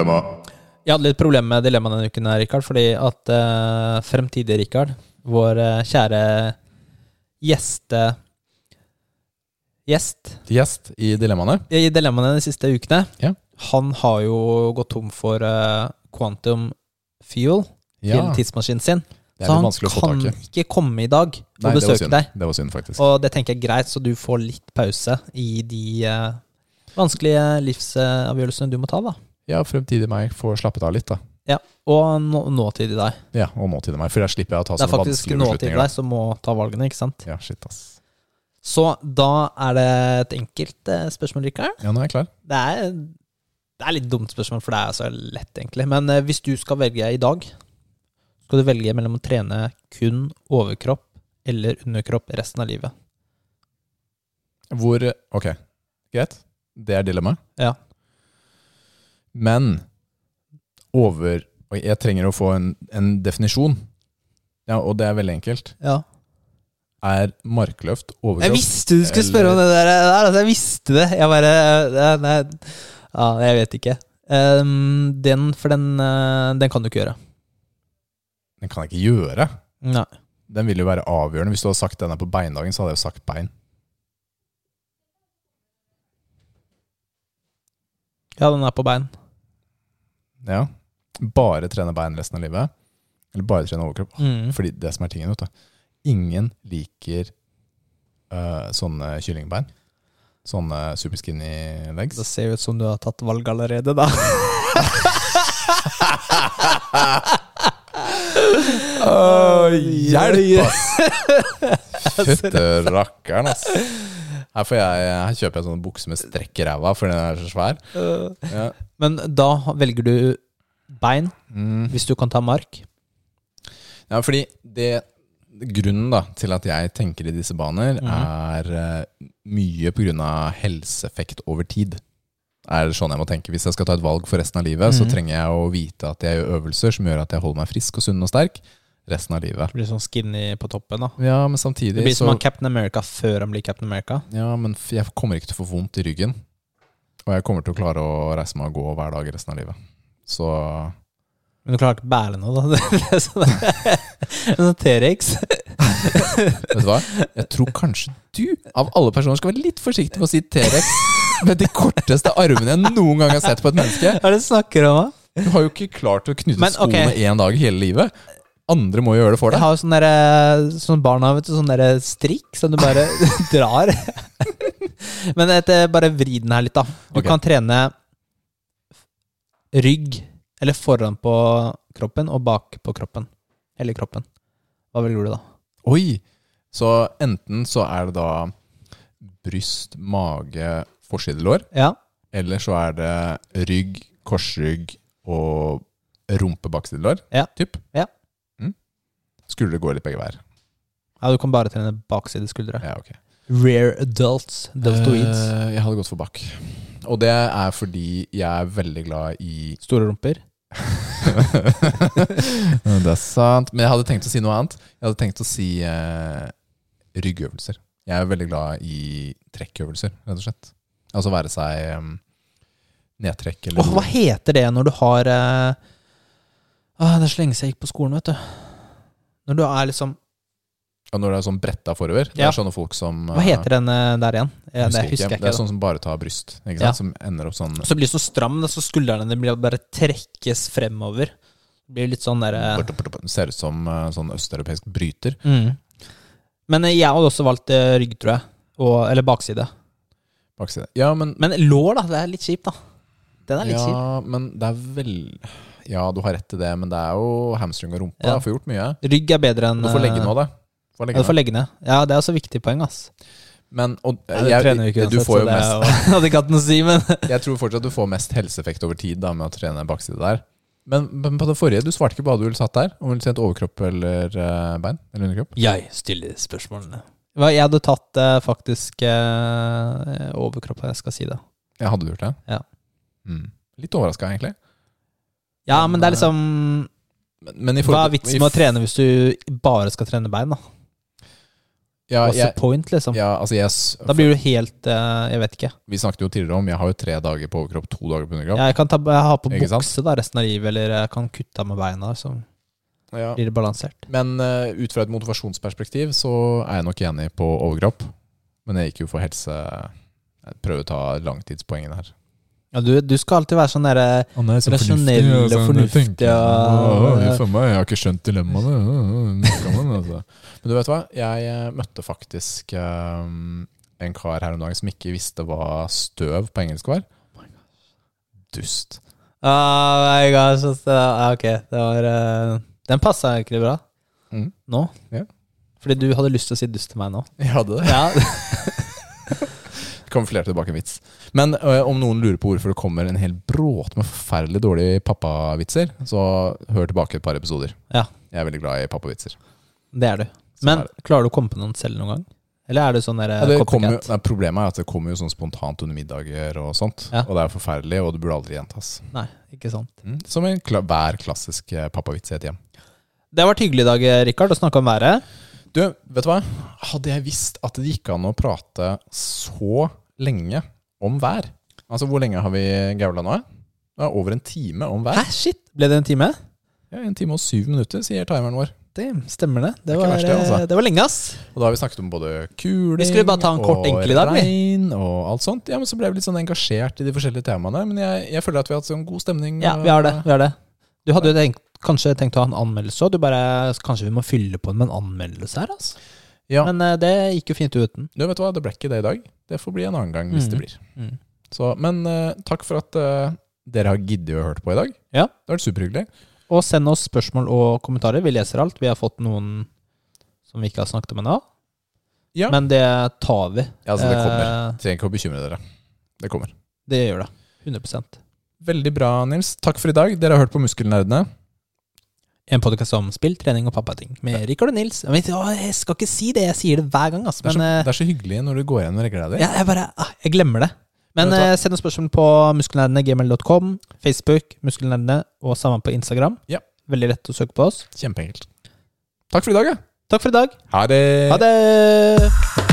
Dilemma. Jeg hadde litt problem med dilemmaet denne uken, Rikard, fordi at uh, fremtidige Rikard, vår uh, kjære gjeste... Gjest Gjest i dilemmaene. i dilemmaene de siste ukene, Ja. han har jo gått tom for uh, quantum fuel Ja, til tidsmaskinen sin. Så han kan ikke komme i dag og Nei, det var besøke synd. deg. Det var synd, faktisk. Og det tenker jeg er greit, så du får litt pause i de uh, vanskelige livsavgjørelsene du må ta, da. Ja, fremtidig meg får slappet av litt, da. Ja, Og nå, nåtid i deg. Ja, og nåtid meg, for jeg slipper jeg å ta Det er faktisk nåtidig deg som må ta valgene, ikke sant? Ja, shit, ass. Så da er det et enkelt eh, spørsmål, Rikard. Ja, nå er jeg klar. Det er, det er litt dumt spørsmål, for det er så lett, egentlig. Men eh, hvis du skal velge i dag, skal du velge mellom å trene kun overkropp eller underkropp resten av livet. Hvor Ok, greit. Det er dilemmaet. Ja. Men over og Jeg trenger å få en, en definisjon. Ja, og det er veldig enkelt. Ja. Er markløft Jeg visste du skulle spørre om det der. altså, jeg visste det. Jeg bare Nei, ja, jeg vet ikke. Um, den, for den, eh, den kan du ikke gjøre. Den kan jeg ikke gjøre. Nei. Den vil jo være avgjørende. Hvis du hadde sagt den er på beindagen, så hadde jeg jo sagt bein. Ja, den er på bein. Ja. Bare trene bein resten av livet. Eller bare trene overkropp. Mm. Fordi det som er tingen, vet du. Ingen liker uh, sånne kyllingbein. Sånne super skinny legs. Det ser ut som du har tatt valg allerede, da. Åh, hjelp, ass! Fytte rakkeren, ass. Her, får jeg, her kjøper jeg sånne bukser med strekk i ræva, for den er så svær. Ja. Men da velger du bein, Mm. hvis du kan ta mark. ja, fordi det Grunnen da, til at jeg tenker i disse baner, mm. er eh, mye av helseeffekt over tid. Er det sånn jeg må tenke Hvis jeg skal ta et valg for resten av livet, så Mhm. trenger jeg å vite at jeg gjør øvelser som gjør at jeg holder meg frisk og sunn og sterk resten av livet. Det blir sånn skinny på toppen, da. Ja, men samtidig Det blir som så han Captain America før han blir Captain America. Ja, men jeg kommer ikke til å få vondt i ryggen. Og jeg kommer til å klare å reise meg og gå hver dag resten av livet. Så Men du klarer ikke å bære noe, da. Det er sånn, sånn T-rex. vet du hva? Jeg tror kanskje du, av alle personer, skal være litt forsiktig med å si T-rex med de korteste armene jeg noen gang har sett på et menneske. Hva er det du snakker om, da? Du har jo ikke klart å knytte Men, skoene ok. én dag hele livet. Andre må jo gjøre det for deg. Jeg har jo sånn derre Sånn barna, vet du, sånn derre strikk som du bare drar. Men etter, bare vri den her litt, da. Du okay. kan trene rygg, eller foran på kroppen, og bak på kroppen. Hele kroppen. Hva velger du da? Oi! Så enten så er det da bryst, mage, forsidelår. Ja. Eller så er det rygg, korsrygg og rumpe baksidelår. Ja. Typ. Ja. Skulle det gå litt begge veier. Ja, du kan bare trene bakside skuldre. Ja, ok. Rare adults. Deltoids. Eh, jeg hadde gått for bak. Og det er fordi jeg er veldig glad i Store rumper. Det er sant. Men jeg hadde tenkt å si noe annet. Jeg hadde tenkt å si eh, ryggøvelser. Jeg er veldig glad i trekkøvelser, rett og slett. Altså være seg em, nedtrekk eller Åh, hva heter det når du har eh, ah, Det er så lenge siden jeg gikk på skolen, vet du. Når du er liksom Og når det er sånn bretta forover. Det er sånne folk som Hva heter den eh, der igjen? Ja, det husker jeg ikke. Det er sånn som bare tar bryst. Ja. Som ender opp sånn Så blir det så stram, så skuldrene blir bare trekkes fremover. Det blir litt sånn derre Ser ut som eh, sånn østeuropeisk bryter. mm. Men eh, jeg hadde også valgt eh, rygg, tror jeg. Og, eller bakside. Bakside. Ja, men, Men lår, da. Det er litt kjipt, da. Den er litt kjip. ja, men det er vel Ja, du har rett til det, men det er jo hamstring og rumpa. Ja. Jeg får gjort mye. Rygg er bedre enn Du får legge ned nå, da. Får Ja, du får legge ned. Ja, det er også viktig poeng, ass. Men og, jeg, vi ikke du får jo mest hadde ikke hatt noe å si, men Jeg tror fortsatt du får mest helseeffekt over tid da med å trene bakside der. Men, men på det forrige, du svarte ikke på hva du ville satt der. Om du ville sett overkropp eller uh, bein? Eller underkropp? Jeg stiller spørsmålene. Hva, jeg hadde tatt uh, faktisk uh, overkropp, jeg skal si det. Ja, hadde du gjort det? Ja. Mm. Litt overraska, egentlig. Ja, men det er liksom Men, men i Hva er vitsen med å trene hvis du bare skal trene bein, da? Ja, What's jeg, the point, liksom? ja, altså yes, Da blir du helt eh, Jeg vet ikke. Vi snakket jo tidligere om Jeg har jo tre dager på overkropp, to dager på underkropp. Jeg kan ta, jeg ha på bukse da resten av livet, eller jeg kan kutte av med beina, så Ja. blir det balansert. Men uh, ut fra et motivasjonsperspektiv så er jeg nok enig på overkropp. Men jeg gikk jo for helse Jeg prøver å ta langtidspoengene her. Ja, du, du skal alltid være sånn derre Rasjonell og fornuftig, og- meg, jeg har ikke skjønt dilemmaene. altså. Men du vet hva? Jeg eh, møtte faktisk um, en kar her om dagen som ikke visste hva støv på engelsk var. Dust. Oh my gosh, ass, ok, det var uh, Den passa egentlig bra Mm. nå. Yeah. Fordi du hadde lyst til å si dust til meg nå. Jeg hadde det. Ja, Kamuflerte tilbake en vits. Men øh, om noen lurer på hvorfor det kommer en hel bråte med forferdelig dårlige pappavitser, så hør tilbake et par episoder. Ja. Jeg er veldig glad i pappavitser. Det er du. Men er det. klarer du å komme på noen selv noen gang? Eller er du sånn der Ja, det kommer, nei, problemet er at det kommer jo sånn spontant under middager og sånt. Ja. Og det er forferdelig, og det burde aldri gjentas. Nei, ikke sant. Mm. Som en kla hver klassisk eh, pappavits i et hjem. Det har vært hyggelig i dag, Rikard, å snakke om været. Du, vet du hva? Hadde jeg visst at det gikk an å prate så lenge om vær Altså, hvor lenge har vi gaula nå? Det er over en time om vær. Hæ, shit! Ble det en time? Ja, En time og syv minutter, sier timeren vår. Det stemmer det. Det det, var, det, altså. eh, det var lenge, ass. Og da har vi snakket om både kuling Vi skulle bare ta en kort og dag, regn og alt sånt. Ja, men så ble vi litt sånn engasjert i de forskjellige temaene. Men jeg, jeg føler at vi har hatt sånn god stemning. Ja, vi har det. vi har det Du hadde jo tenkt, kanskje tenkt å ha en anmeldelse òg. Kanskje vi må fylle på med en anmeldelse her, altså. Ja. Men uh, det gikk jo fint uten. Du vet hva, det ble ikke det i dag. Det får bli en annen gang hvis Mm. det blir. Mm. Så, men uh, takk for at uh, dere har giddet å høre på i dag. Ja. Det har vært superhyggelig. Og send oss spørsmål og kommentarer. Vi leser alt. Vi har fått noen som vi ikke har snakket om ennå. Ja. Men det tar vi. Ja, altså, det kommer. Trenger ikke å bekymre dere. Det kommer. det gjør det. 100% Veldig bra, Nils. Takk for i dag. Dere har hørt på Muskelnerdene. En podkast om spill, trening og pappating med Rikard og Nils. Jeg, jeg skal ikke si det, jeg sier det hver gang. Altså. Det er, så, Men eh, det er så hyggelig når du går igjen og regler deg. ja, jeg bare ah, Jeg glemmer det. Men eh, send oss spørsmål på muskelnerdene.gmail.com, Facebook, Muskelnerdene og sammen på Instagram. Ja. Veldig lett å søke på oss. Kjempeenkelt. Takk for i dag, ja. Takk for i dag. Ha det. Ha det!